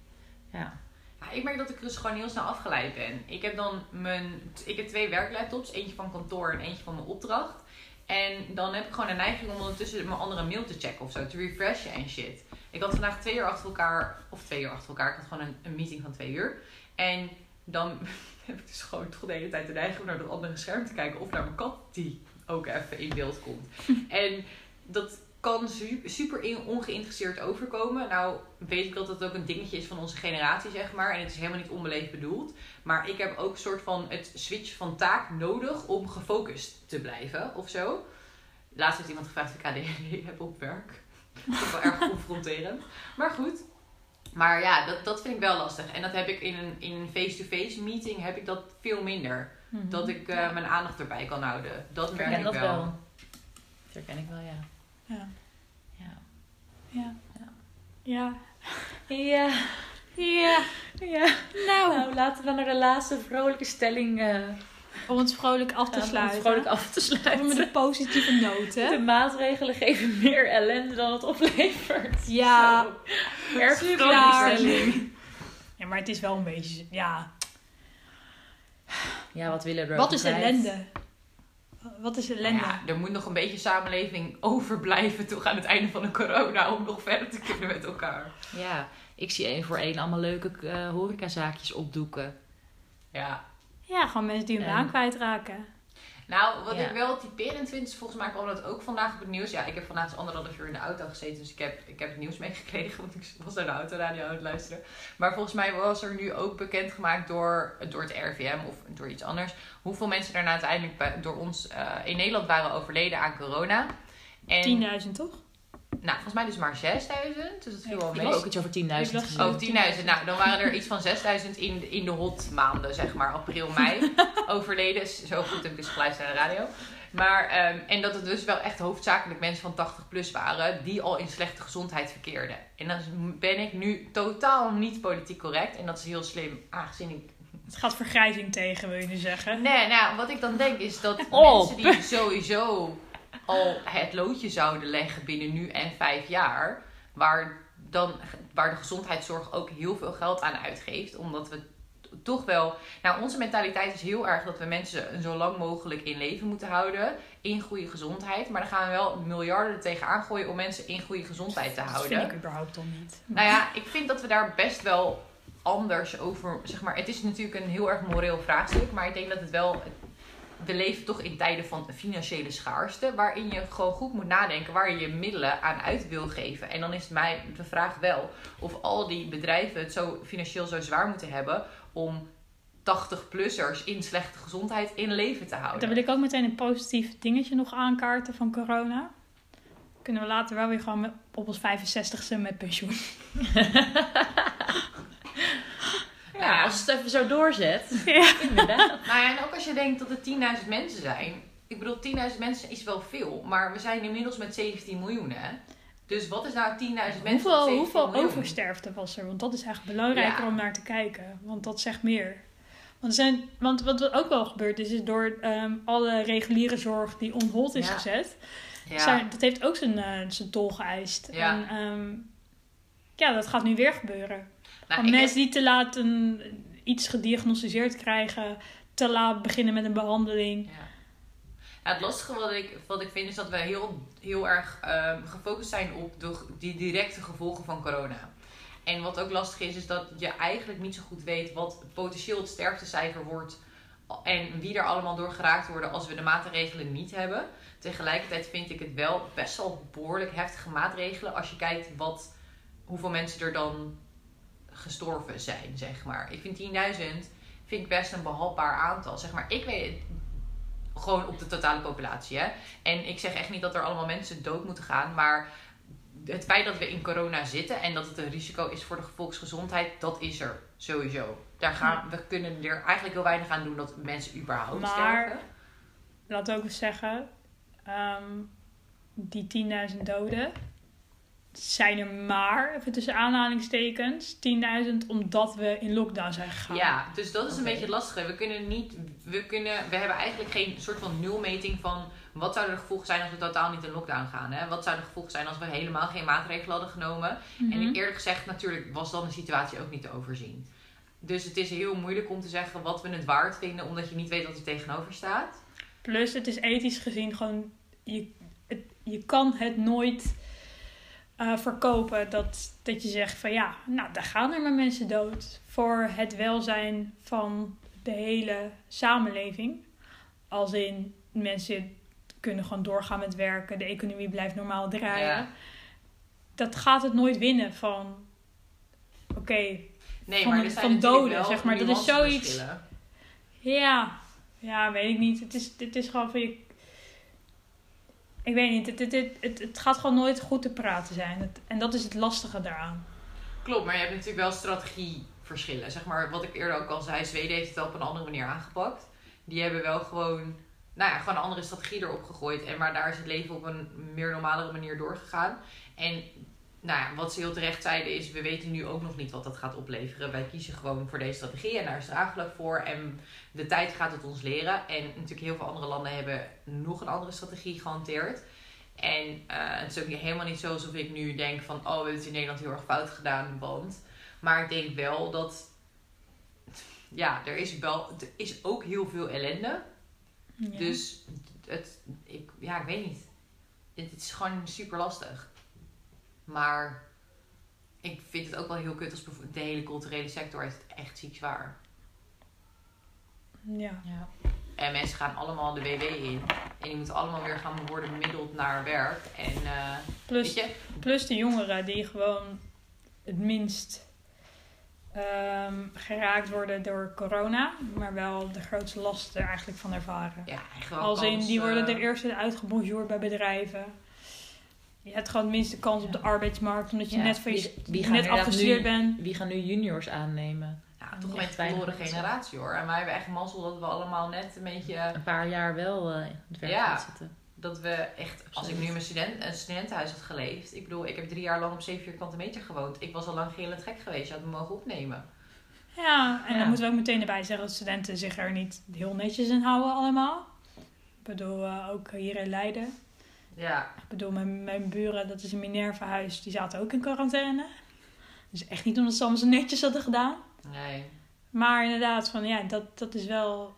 Ja. ja. Ik merk dat ik dus gewoon heel snel afgeleid ben. Ik heb dan mijn, ik heb twee werklaptops, eentje van kantoor en eentje van mijn opdracht. En dan heb ik gewoon een neiging om ondertussen mijn andere mail te checken of zo, te refreshen en shit. Ik had vandaag twee uur achter elkaar, of twee uur achter elkaar. Ik had gewoon een, een meeting van twee uur. En dan heb ik dus gewoon toch de hele tijd de neiging om naar dat andere scherm te kijken. Of naar mijn kat die ook even in beeld komt. en dat kan super ongeïnteresseerd overkomen. Nou weet ik dat dat ook een dingetje is van onze generatie, zeg maar. En het is helemaal niet onbeleefd bedoeld. Maar ik heb ook een soort van het switch van taak nodig om gefocust te blijven of zo. Laatst heeft iemand gevraagd of ik ADHD heb op werk. Dat is wel erg confronterend. Maar goed. Maar ja, dat, dat vind ik wel lastig. En dat heb ik in een, in een face-to-face meeting heb ik dat veel minder. Mhm. Dat ik uh, mijn aandacht erbij kan houden. Dat merk ik wel. wel. Dat herken ik wel, ja. Ja. Ja. Ja. Ja. Ja. Ja. Ja. Nou. nou, laten we naar de laatste vrolijke stelling uh, om het vrolijk af te sluiten. Om het vrolijk af te sluiten. Met een positieve noot, hè? De maatregelen geven meer ellende dan het oplevert. Ja. Erg stelling. Ja, maar het is wel een beetje... Ja. Ja, wat willen we Wat is ellende? Wat is ellende? Ja, er moet nog een beetje samenleving overblijven toch aan het einde van de corona om nog verder te kunnen met elkaar. Ja, ik zie één voor één allemaal leuke uh, horecazaakjes opdoeken. Ja, ja, gewoon mensen die hun baan kwijtraken. Nou, wat ik wel typerend vind, is volgens mij kwam dat ook vandaag op het nieuws. Ja, ik heb vandaag dus anderhalf uur in de auto gezeten, dus ik heb, ik heb het nieuws meegekregen, want ik was naar de autoradio aan het luisteren. Maar volgens mij was er nu ook bekendgemaakt door, door het RVM of door iets anders, hoeveel mensen er nou uiteindelijk door ons uh, in Nederland waren overleden aan corona. 10.000 toch? Nou, volgens mij dus maar 6000. Dus dat viel wel mee. Ik ook iets over 10.000. Oh, 10.000. Nou, dan waren er iets van 6000 in, in de hot maanden, zeg maar. April, mei overleden. Zo goed heb ik dus geluisterd naar de radio. Maar, um, en dat het dus wel echt hoofdzakelijk mensen van 80 plus waren die al in slechte gezondheid verkeerden. En dan ben ik nu totaal niet politiek correct. En dat is heel slim, aangezien ik het gaat vergrijzing tegen, wil je nu zeggen? Nee, nou, wat ik dan denk is dat mensen die sowieso al het loodje zouden leggen binnen nu en vijf jaar, waar, dan, waar de gezondheidszorg ook heel veel geld aan uitgeeft, omdat we toch wel. Nou, onze mentaliteit is heel erg dat we mensen zo lang mogelijk in leven moeten houden. In goede gezondheid. Maar dan gaan we wel miljarden er tegenaan gooien om mensen in goede gezondheid te houden. Dat vind ik überhaupt dan niet. Nou ja, ik vind dat we daar best wel anders over. Zeg maar, het is natuurlijk een heel erg moreel vraagstuk. Maar ik denk dat het wel we leven toch in tijden van financiële schaarste, waarin je gewoon goed moet nadenken waar je je middelen aan uit wil geven. En dan is mij de vraag wel of al die bedrijven het zo financieel zo zwaar moeten hebben om 80-plussers in slechte gezondheid in leven te houden. Dan wil ik ook meteen een positief dingetje nog aankaarten van corona. Kunnen we later wel weer gewoon op ons 65ste met pensioen. Ja, als het even zo doorzet. Ja. Inderdaad. Nou ja, en ook als je denkt dat er 10.000 mensen zijn. Ik bedoel, 10.000 mensen is wel veel. Maar we zijn inmiddels met 17 miljoen, hè? Dus wat is nou 10.000 mensen? Hoeveel, hoeveel oversterfte was er? Want dat is eigenlijk belangrijker om naar te kijken. Want dat zegt meer. Want, zijn, want wat ook wel gebeurd is, is door um, alle reguliere zorg die on hold is gezet. Ja. Zijn, dat heeft ook zijn, uh, zijn tol geëist. Ja. En um, ja, dat gaat nu weer gebeuren. Nou, Om mensen die te laat een, iets gediagnosticeerd krijgen, te laat beginnen met een behandeling. Ja. Het lastige wat ik, wat ik vind is dat we heel, heel erg um, gefocust zijn op de, die directe gevolgen van corona. En wat ook lastig is, is dat je eigenlijk niet zo goed weet wat potentieel het sterftecijfer wordt en wie er allemaal door geraakt worden als we de maatregelen niet hebben. Tegelijkertijd vind ik het wel best wel behoorlijk heftige maatregelen als je kijkt wat, hoeveel mensen er dan gestorven zijn, zeg maar. Ik vind 10.000 vind ik best een behapbaar aantal. Zeg maar, ik weet gewoon op de totale populatie. Hè? En ik zeg echt niet dat er allemaal mensen dood moeten gaan, maar het feit dat we in corona zitten en dat het een risico is voor de volksgezondheid, dat is er sowieso. Daar gaan, We kunnen er eigenlijk heel weinig aan doen dat mensen überhaupt maar, sterven. Laat ook eens zeggen, um, die 10.000 doden zijn er maar, even tussen aanhalingstekens, 10.000 omdat we in lockdown zijn gegaan. Ja, dus dat is een beetje lastig. We kunnen niet, we kunnen, we hebben eigenlijk geen soort van nulmeting van wat zouden de gevolgen zijn als we totaal niet in lockdown gaan. Hè? Wat zouden de gevolgen zijn als we helemaal geen maatregelen hadden genomen. En mhm. eerlijk gezegd, natuurlijk was dan de situatie ook niet te overzien. Dus het is heel moeilijk om te zeggen wat we het waard vinden, omdat je niet weet wat er tegenover staat. Plus, het is ethisch gezien gewoon, je, het, je kan het nooit uh, verkopen dat, dat je zegt van ja, nou daar gaan er maar mensen dood voor het welzijn van de hele samenleving. Als in mensen kunnen gewoon doorgaan met werken, de economie blijft normaal draaien. Dat gaat het nooit winnen van oké, nee, van, maar van doden, zeg maar. Dat is zoiets. Ja, ja, weet ik niet. Het is, het is gewoon van je ik weet niet, het, het, het, het, gaat gewoon nooit goed te praten zijn. en dat is het lastige daaraan. Klopt, maar je hebt natuurlijk wel strategieverschillen. Zeg maar, wat ik eerder ook al zei, Zweden heeft het wel op een andere manier aangepakt. Die hebben wel gewoon, nou ja, gewoon een andere strategie erop gegooid. En maar daar is het leven op een meer normalere manier doorgegaan. En nou ja, wat ze heel terecht zeiden is, we weten nu ook nog niet wat dat gaat opleveren. Wij kiezen gewoon voor deze strategie en daar is draagvlak voor. En de tijd gaat het ons leren. En natuurlijk heel veel andere landen hebben nog een andere strategie gehanteerd. En uh, het is ook helemaal niet zo alsof ik nu denk van, oh, we hebben het in Nederland heel erg fout gedaan, want... Maar ik denk wel dat, ja, er is, wel, er is ook heel veel ellende. Dus het, ik, ja, ik weet niet. Het, het is gewoon super lastig. Maar ik vind het ook wel heel kut als de hele culturele sector heeft het echt ziek zwaar. Ja. ja. En mensen gaan allemaal de WW in. En die moeten allemaal weer gaan worden bemiddeld naar werk. En, uh, plus, weet je? plus de jongeren die gewoon het minst um, geraakt worden door corona. Maar wel de grootste last er eigenlijk van ervaren. Ja, Als in, die worden er eerst uitgebonjourd bij bedrijven je hebt gewoon het minste kans op de arbeidsmarkt, omdat je net, van je, wie, wie net afgestudeerd bent. Wie gaan nu juniors aannemen? Ja, toch een beetje verloren generatie hoor. En wij hebben echt mazzel dat we allemaal net een beetje... Een paar jaar wel uh, in het werk ja, zitten. Dat we echt, als ik nu in mijn student, een studentenhuis had geleefd. Ik bedoel, ik heb drie jaar lang op 7 vierkante meter gewoond. Ik was al lang gillend gek geweest. Je had me mogen opnemen. Ja, en dan moeten we ook meteen erbij zeggen dat studenten zich er niet heel netjes in houden allemaal. Ik bedoel, uh, ook hier in Leiden ja. Ik bedoel, mijn, mijn buren, dat is een Minerva huis, die zaten ook in quarantaine. Dus echt niet omdat ze allemaal zo netjes hadden gedaan. Nee. Maar inderdaad, van ja, dat, dat is wel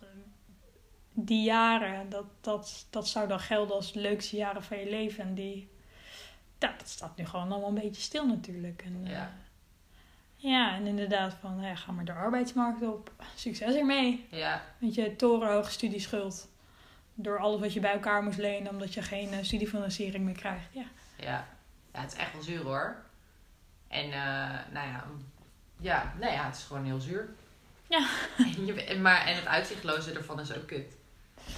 die jaren, dat, dat, dat zou dan gelden als de leukste jaren van je leven. En die, dat, dat staat nu gewoon allemaal een beetje stil natuurlijk. En, ja. Uh, ja, en inderdaad van, ja, ga maar de arbeidsmarkt op. Succes ermee. Ja. Met je torenhoge studieschuld door alles wat je bij elkaar moest lenen omdat je geen uh, studiefinanciering meer krijgt. Ja. ja. Ja, het is echt wel zuur hoor. En uh, nou ja, ja, nou ja, het is gewoon heel zuur. Ja. En, je, maar, en het uitzichtloze ervan is ook kut.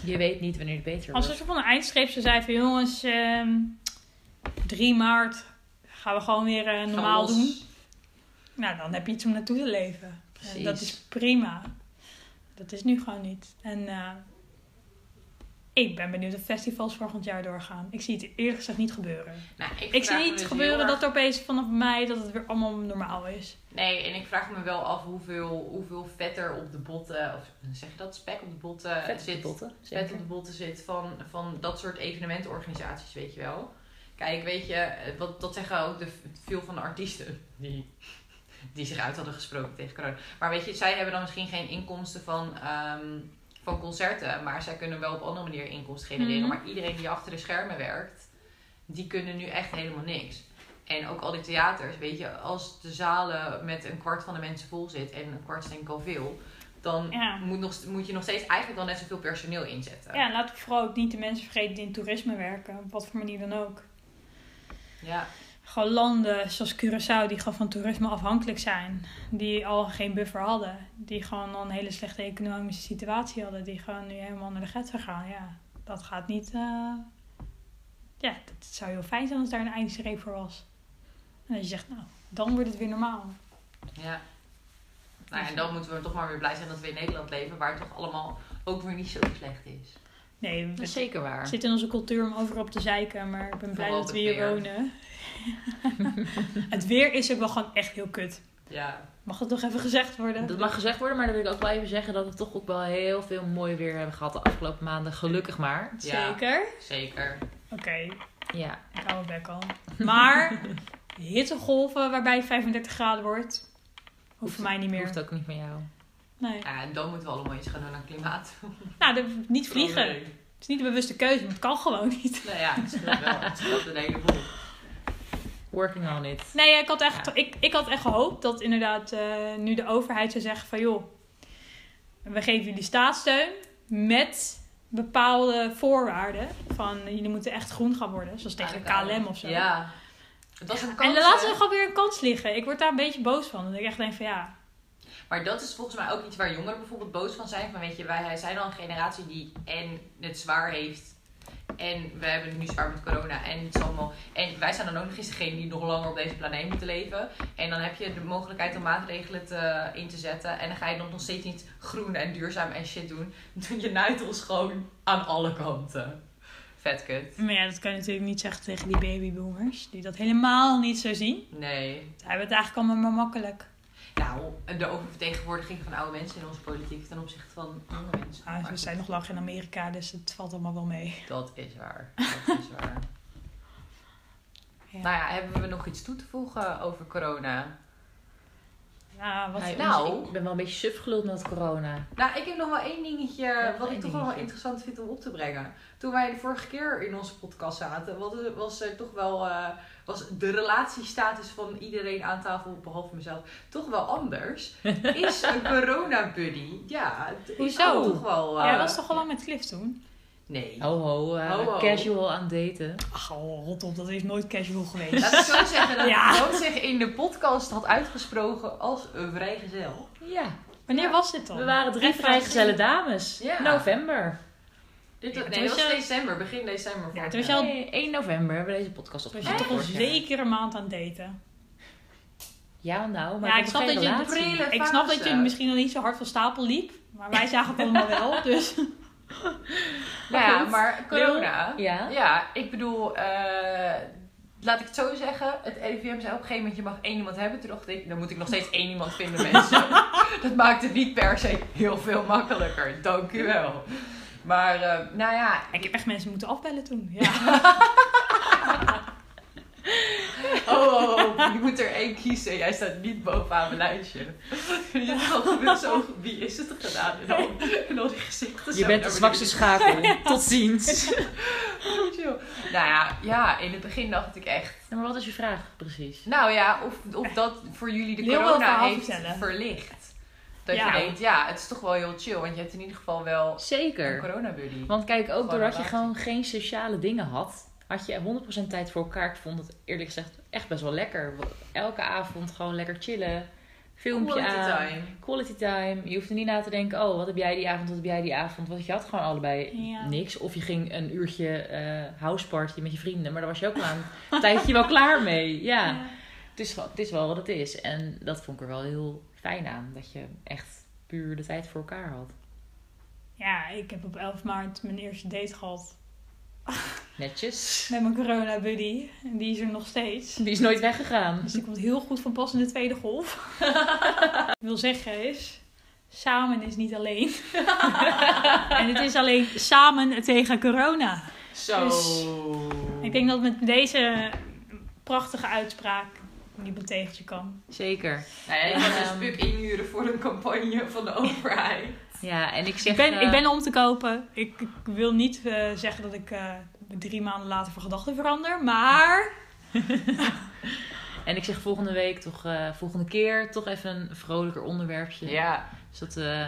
Je weet niet wanneer het beter wordt. Als er van een eindstreep zou zijn van jongens, uh, ehm, 3 maart gaan we gewoon weer uh, normaal doen. Nou, dan heb je iets om naartoe te leven. Precies. dat is prima. Dat is nu gewoon niet. En ik ben benieuwd of festivals volgend jaar doorgaan. Ik zie het eerlijk gezegd niet gebeuren. Nou, ik, ik zie niet dus gebeuren dat er opeens vanaf mei dat het weer allemaal normaal is. Nee, en ik vraag me wel af hoeveel, hoeveel vet er op de botten, of zeg je dat, spek op de botten vet zit. Botten, vet op de botten zit van, van dat soort evenementorganisaties, weet je wel. Kijk, weet je, wat, dat zeggen ook de, veel van de artiesten die, die zich uit hadden gesproken tegen corona. Maar weet je, zij hebben dan misschien geen inkomsten van... Ehm, van concerten. Maar zij kunnen wel op andere manier inkomsten genereren. Mhm. Maar iedereen die achter de schermen werkt, die kunnen nu echt helemaal niks. En ook al die theaters, weet je, als de zalen met een kwart van de mensen vol zit, en een kwart is denk ik al veel, dan Ja. moet, nog, moet je nog steeds eigenlijk wel net zoveel personeel inzetten. Ja, en laten we vooral ook niet de mensen vergeten die in toerisme werken. Op wat voor manier dan ook. Ja. Gewoon landen zoals Curaçao die gewoon van toerisme afhankelijk zijn. Die al geen buffer hadden. Die gewoon al een hele slechte economische situatie hadden. Die gewoon nu helemaal naar de getver gaan. Ja, dat gaat niet... eh, Ja, het zou heel fijn zijn als daar een eindstreep voor was. En dat je zegt, nou, dan wordt het weer normaal. ja. Nou ja, en dan moeten we toch maar weer blij zijn dat we in Nederland leven, waar het toch allemaal ook weer niet zo slecht is. Nee, Dat het is zeker waar. zit in onze cultuur om overal op te zeiken. Maar ik ben blij dat we het hier weer. wonen. het weer is ook wel gewoon echt heel kut. Ja. Mag dat toch even gezegd worden? Dat mag gezegd worden, maar dan wil ik ook wel even zeggen dat we toch ook wel heel veel mooi weer hebben gehad de afgelopen maanden. Gelukkig maar. Ja. Zeker. Zeker. Oké, Ja. ik hou mijn bek al. Maar hittegolven waarbij het 35 graden wordt, hoeft voor mij niet meer. Hoeft ook niet van jou. Nee. Ja, en dan moeten we allemaal iets gaan doen aan klimaat. Nou, niet vliegen. Het is niet een bewuste keuze, maar het kan gewoon niet. Nou ja, het scheelt wel. Het scheelt een heleboel. Working on it. Nee, ik had echt, ik, ik had echt gehoopt dat inderdaad eh, nu de overheid zou zeggen van joh, we geven jullie staatssteun met bepaalde voorwaarden. Van jullie moeten echt groen gaan worden, zoals tegen KLM of zo. Ja. Een kans, en dan laten ze gewoon weer een kans liggen. Ik word daar een beetje boos van. Dat ik echt denk van ja, Maar dat is volgens mij ook iets waar jongeren bijvoorbeeld boos van zijn. Van weet je, wij zijn al een generatie die en het zwaar heeft. En we hebben het nu zwaar met corona. En, het is allemaal, en wij zijn dan ook nog eens degene die nog langer op deze planeet moeten leven. En dan heb je de mogelijkheid om maatregelen te, in te zetten. En dan ga je dan nog steeds niet groen en duurzaam en shit doen. Dan je naait ons gewoon aan alle kanten. Vet kut. maar ja, dat kan je natuurlijk niet zeggen tegen die babyboomers. Die dat helemaal niet zo zien. Nee. Zij hebben het eigenlijk allemaal maar makkelijk. Nou, de oververtegenwoordiging van oude mensen in onze politiek ten opzichte van jonge mensen. Maar we zijn nog lang in Amerika, dus het valt allemaal wel mee. Dat is waar. Dat is waar. Ja. Nou ja, hebben we nog iets toe te voegen over corona? Ja, wat nou? Ik ben wel een beetje suf geluld met corona. Nou, ik heb nog wel één dingetje Ja, wat ik toch wel interessant vind om op te brengen. Toen wij de vorige keer in onze podcast zaten, was, was er toch wel eh, was de relatiestatus van iedereen aan tafel, behalve mezelf, toch wel anders. Is een corona buddy? Ja, het is Hoezo? toch wel. eh, Jij was toch al lang met Cliff toen? Nee. Ho ho, eh, Ho, ho. casual aan daten. Ach, oh, rot op, dat is nooit casual geweest. Laat ik zo zeggen dat Ja. Rood zich in de podcast had uitgesproken als een vrijgezel. Ja, Wanneer Ja. was dit dan? we waren drie vrijgezelle dames. Ja. November. Dit, nee, dat was je- december, begin december. Ja, vorig toen was jaar. je al- Nee, 1 november hebben we deze podcast Toen was je toch al zeker een maand aan het daten. Ja, nou, maar Ja, ik snap dat je- Ik snap dat je misschien nog niet zo hard van stapel liep. Maar wij zagen het allemaal wel, dus... Nou ja, goed. maar corona. Ja. Ja, ik bedoel, eh, laat ik het zo zeggen. Het RIVM zei op een gegeven moment, je mag één iemand hebben. Toen dacht ik, dan moet ik nog steeds één iemand vinden, mensen. dat maakt het niet per se heel veel makkelijker. Dank u wel. Maar, eh, nou ja, Ik heb echt mensen moeten afbellen toen. Ja. Oh, oh, oh, je moet er één kiezen. Jij staat niet bovenaan mijn lijstje. Je hebt al gebeurd zo, wie is het gedaan? En dan die gezichten Je bent de zwakste schakel. Tot ziens. Oh. Nou ja, ja, in het begin dacht ik echt... Ja, maar wat is je vraag precies? Nou ja, of, of dat voor jullie de corona heeft verlicht. Dat Ja. je denkt, ja, het is toch wel heel chill. Want je hebt in ieder geval wel een Zeker. corona-buddy. Want kijk, ook doordat je gewoon geen sociale dingen had, had je 100% tijd voor elkaar. Ik vond het eerlijk gezegd echt best wel lekker. Elke avond gewoon lekker chillen. Filmpje Quality aan. time. Quality time. Je hoeft er niet na te denken, oh, wat heb jij die avond, wat heb jij die avond. Want je had gewoon allebei Ja. niks. Of je ging een uurtje eh houseparty met je vrienden. Maar daar was je ook aan een tijdje wel klaar mee. Ja, Ja. Het, is, wel- het is wel wat het is. En dat vond ik er wel heel fijn aan. Dat je echt puur de tijd voor elkaar had. Ja, ik heb op 11 maart mijn eerste date gehad. Netjes. Met mijn corona buddy. En die is er nog steeds. Die is nooit weggegaan. Dus die komt heel goed van pas in de tweede golf. Wat ik wil zeggen is... Samen is niet alleen. en het is alleen samen tegen corona. Zo. Dus Ik denk dat met deze prachtige uitspraak niet een tegeltje kan. Zeker. Nou ja, je kan dus Puk inhuren voor een campagne van de overheid. Ja, en ik zeg... Ik ben, eh, ik ben om te kopen. Ik, ik wil niet eh, zeggen dat ik eh, drie maanden later van gedachten verander. Maar En ik zeg volgende week toch, eh, volgende keer toch even een vrolijker onderwerpje. Ja. Zodat we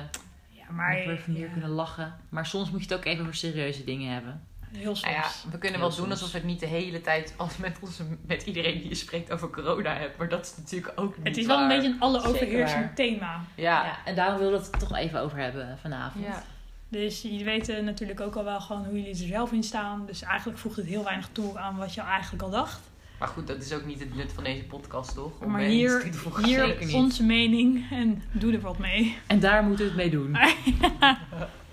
Ja, maar van hier ja, kunnen lachen. Maar soms moet je het ook even over serieuze dingen hebben. Heel soms. Nou ja, we kunnen Heel wel doen alsof we het niet de hele tijd als met, onze, met iedereen die je spreekt over corona hebt. Maar dat is natuurlijk ook niet het is wel een beetje een alle Zeker overheersend waar. thema. Ja. Ja, en daarom wilden we het toch even over hebben vanavond. Ja. Dus jullie weten natuurlijk ook al wel gewoon hoe jullie er zelf in staan. Dus eigenlijk voegt het heel weinig toe aan wat je eigenlijk al dacht. Maar goed, dat is ook niet het nut van deze podcast, toch? Om maar er hier, hier onze mening en doe er wat mee. En daar moeten we het mee doen.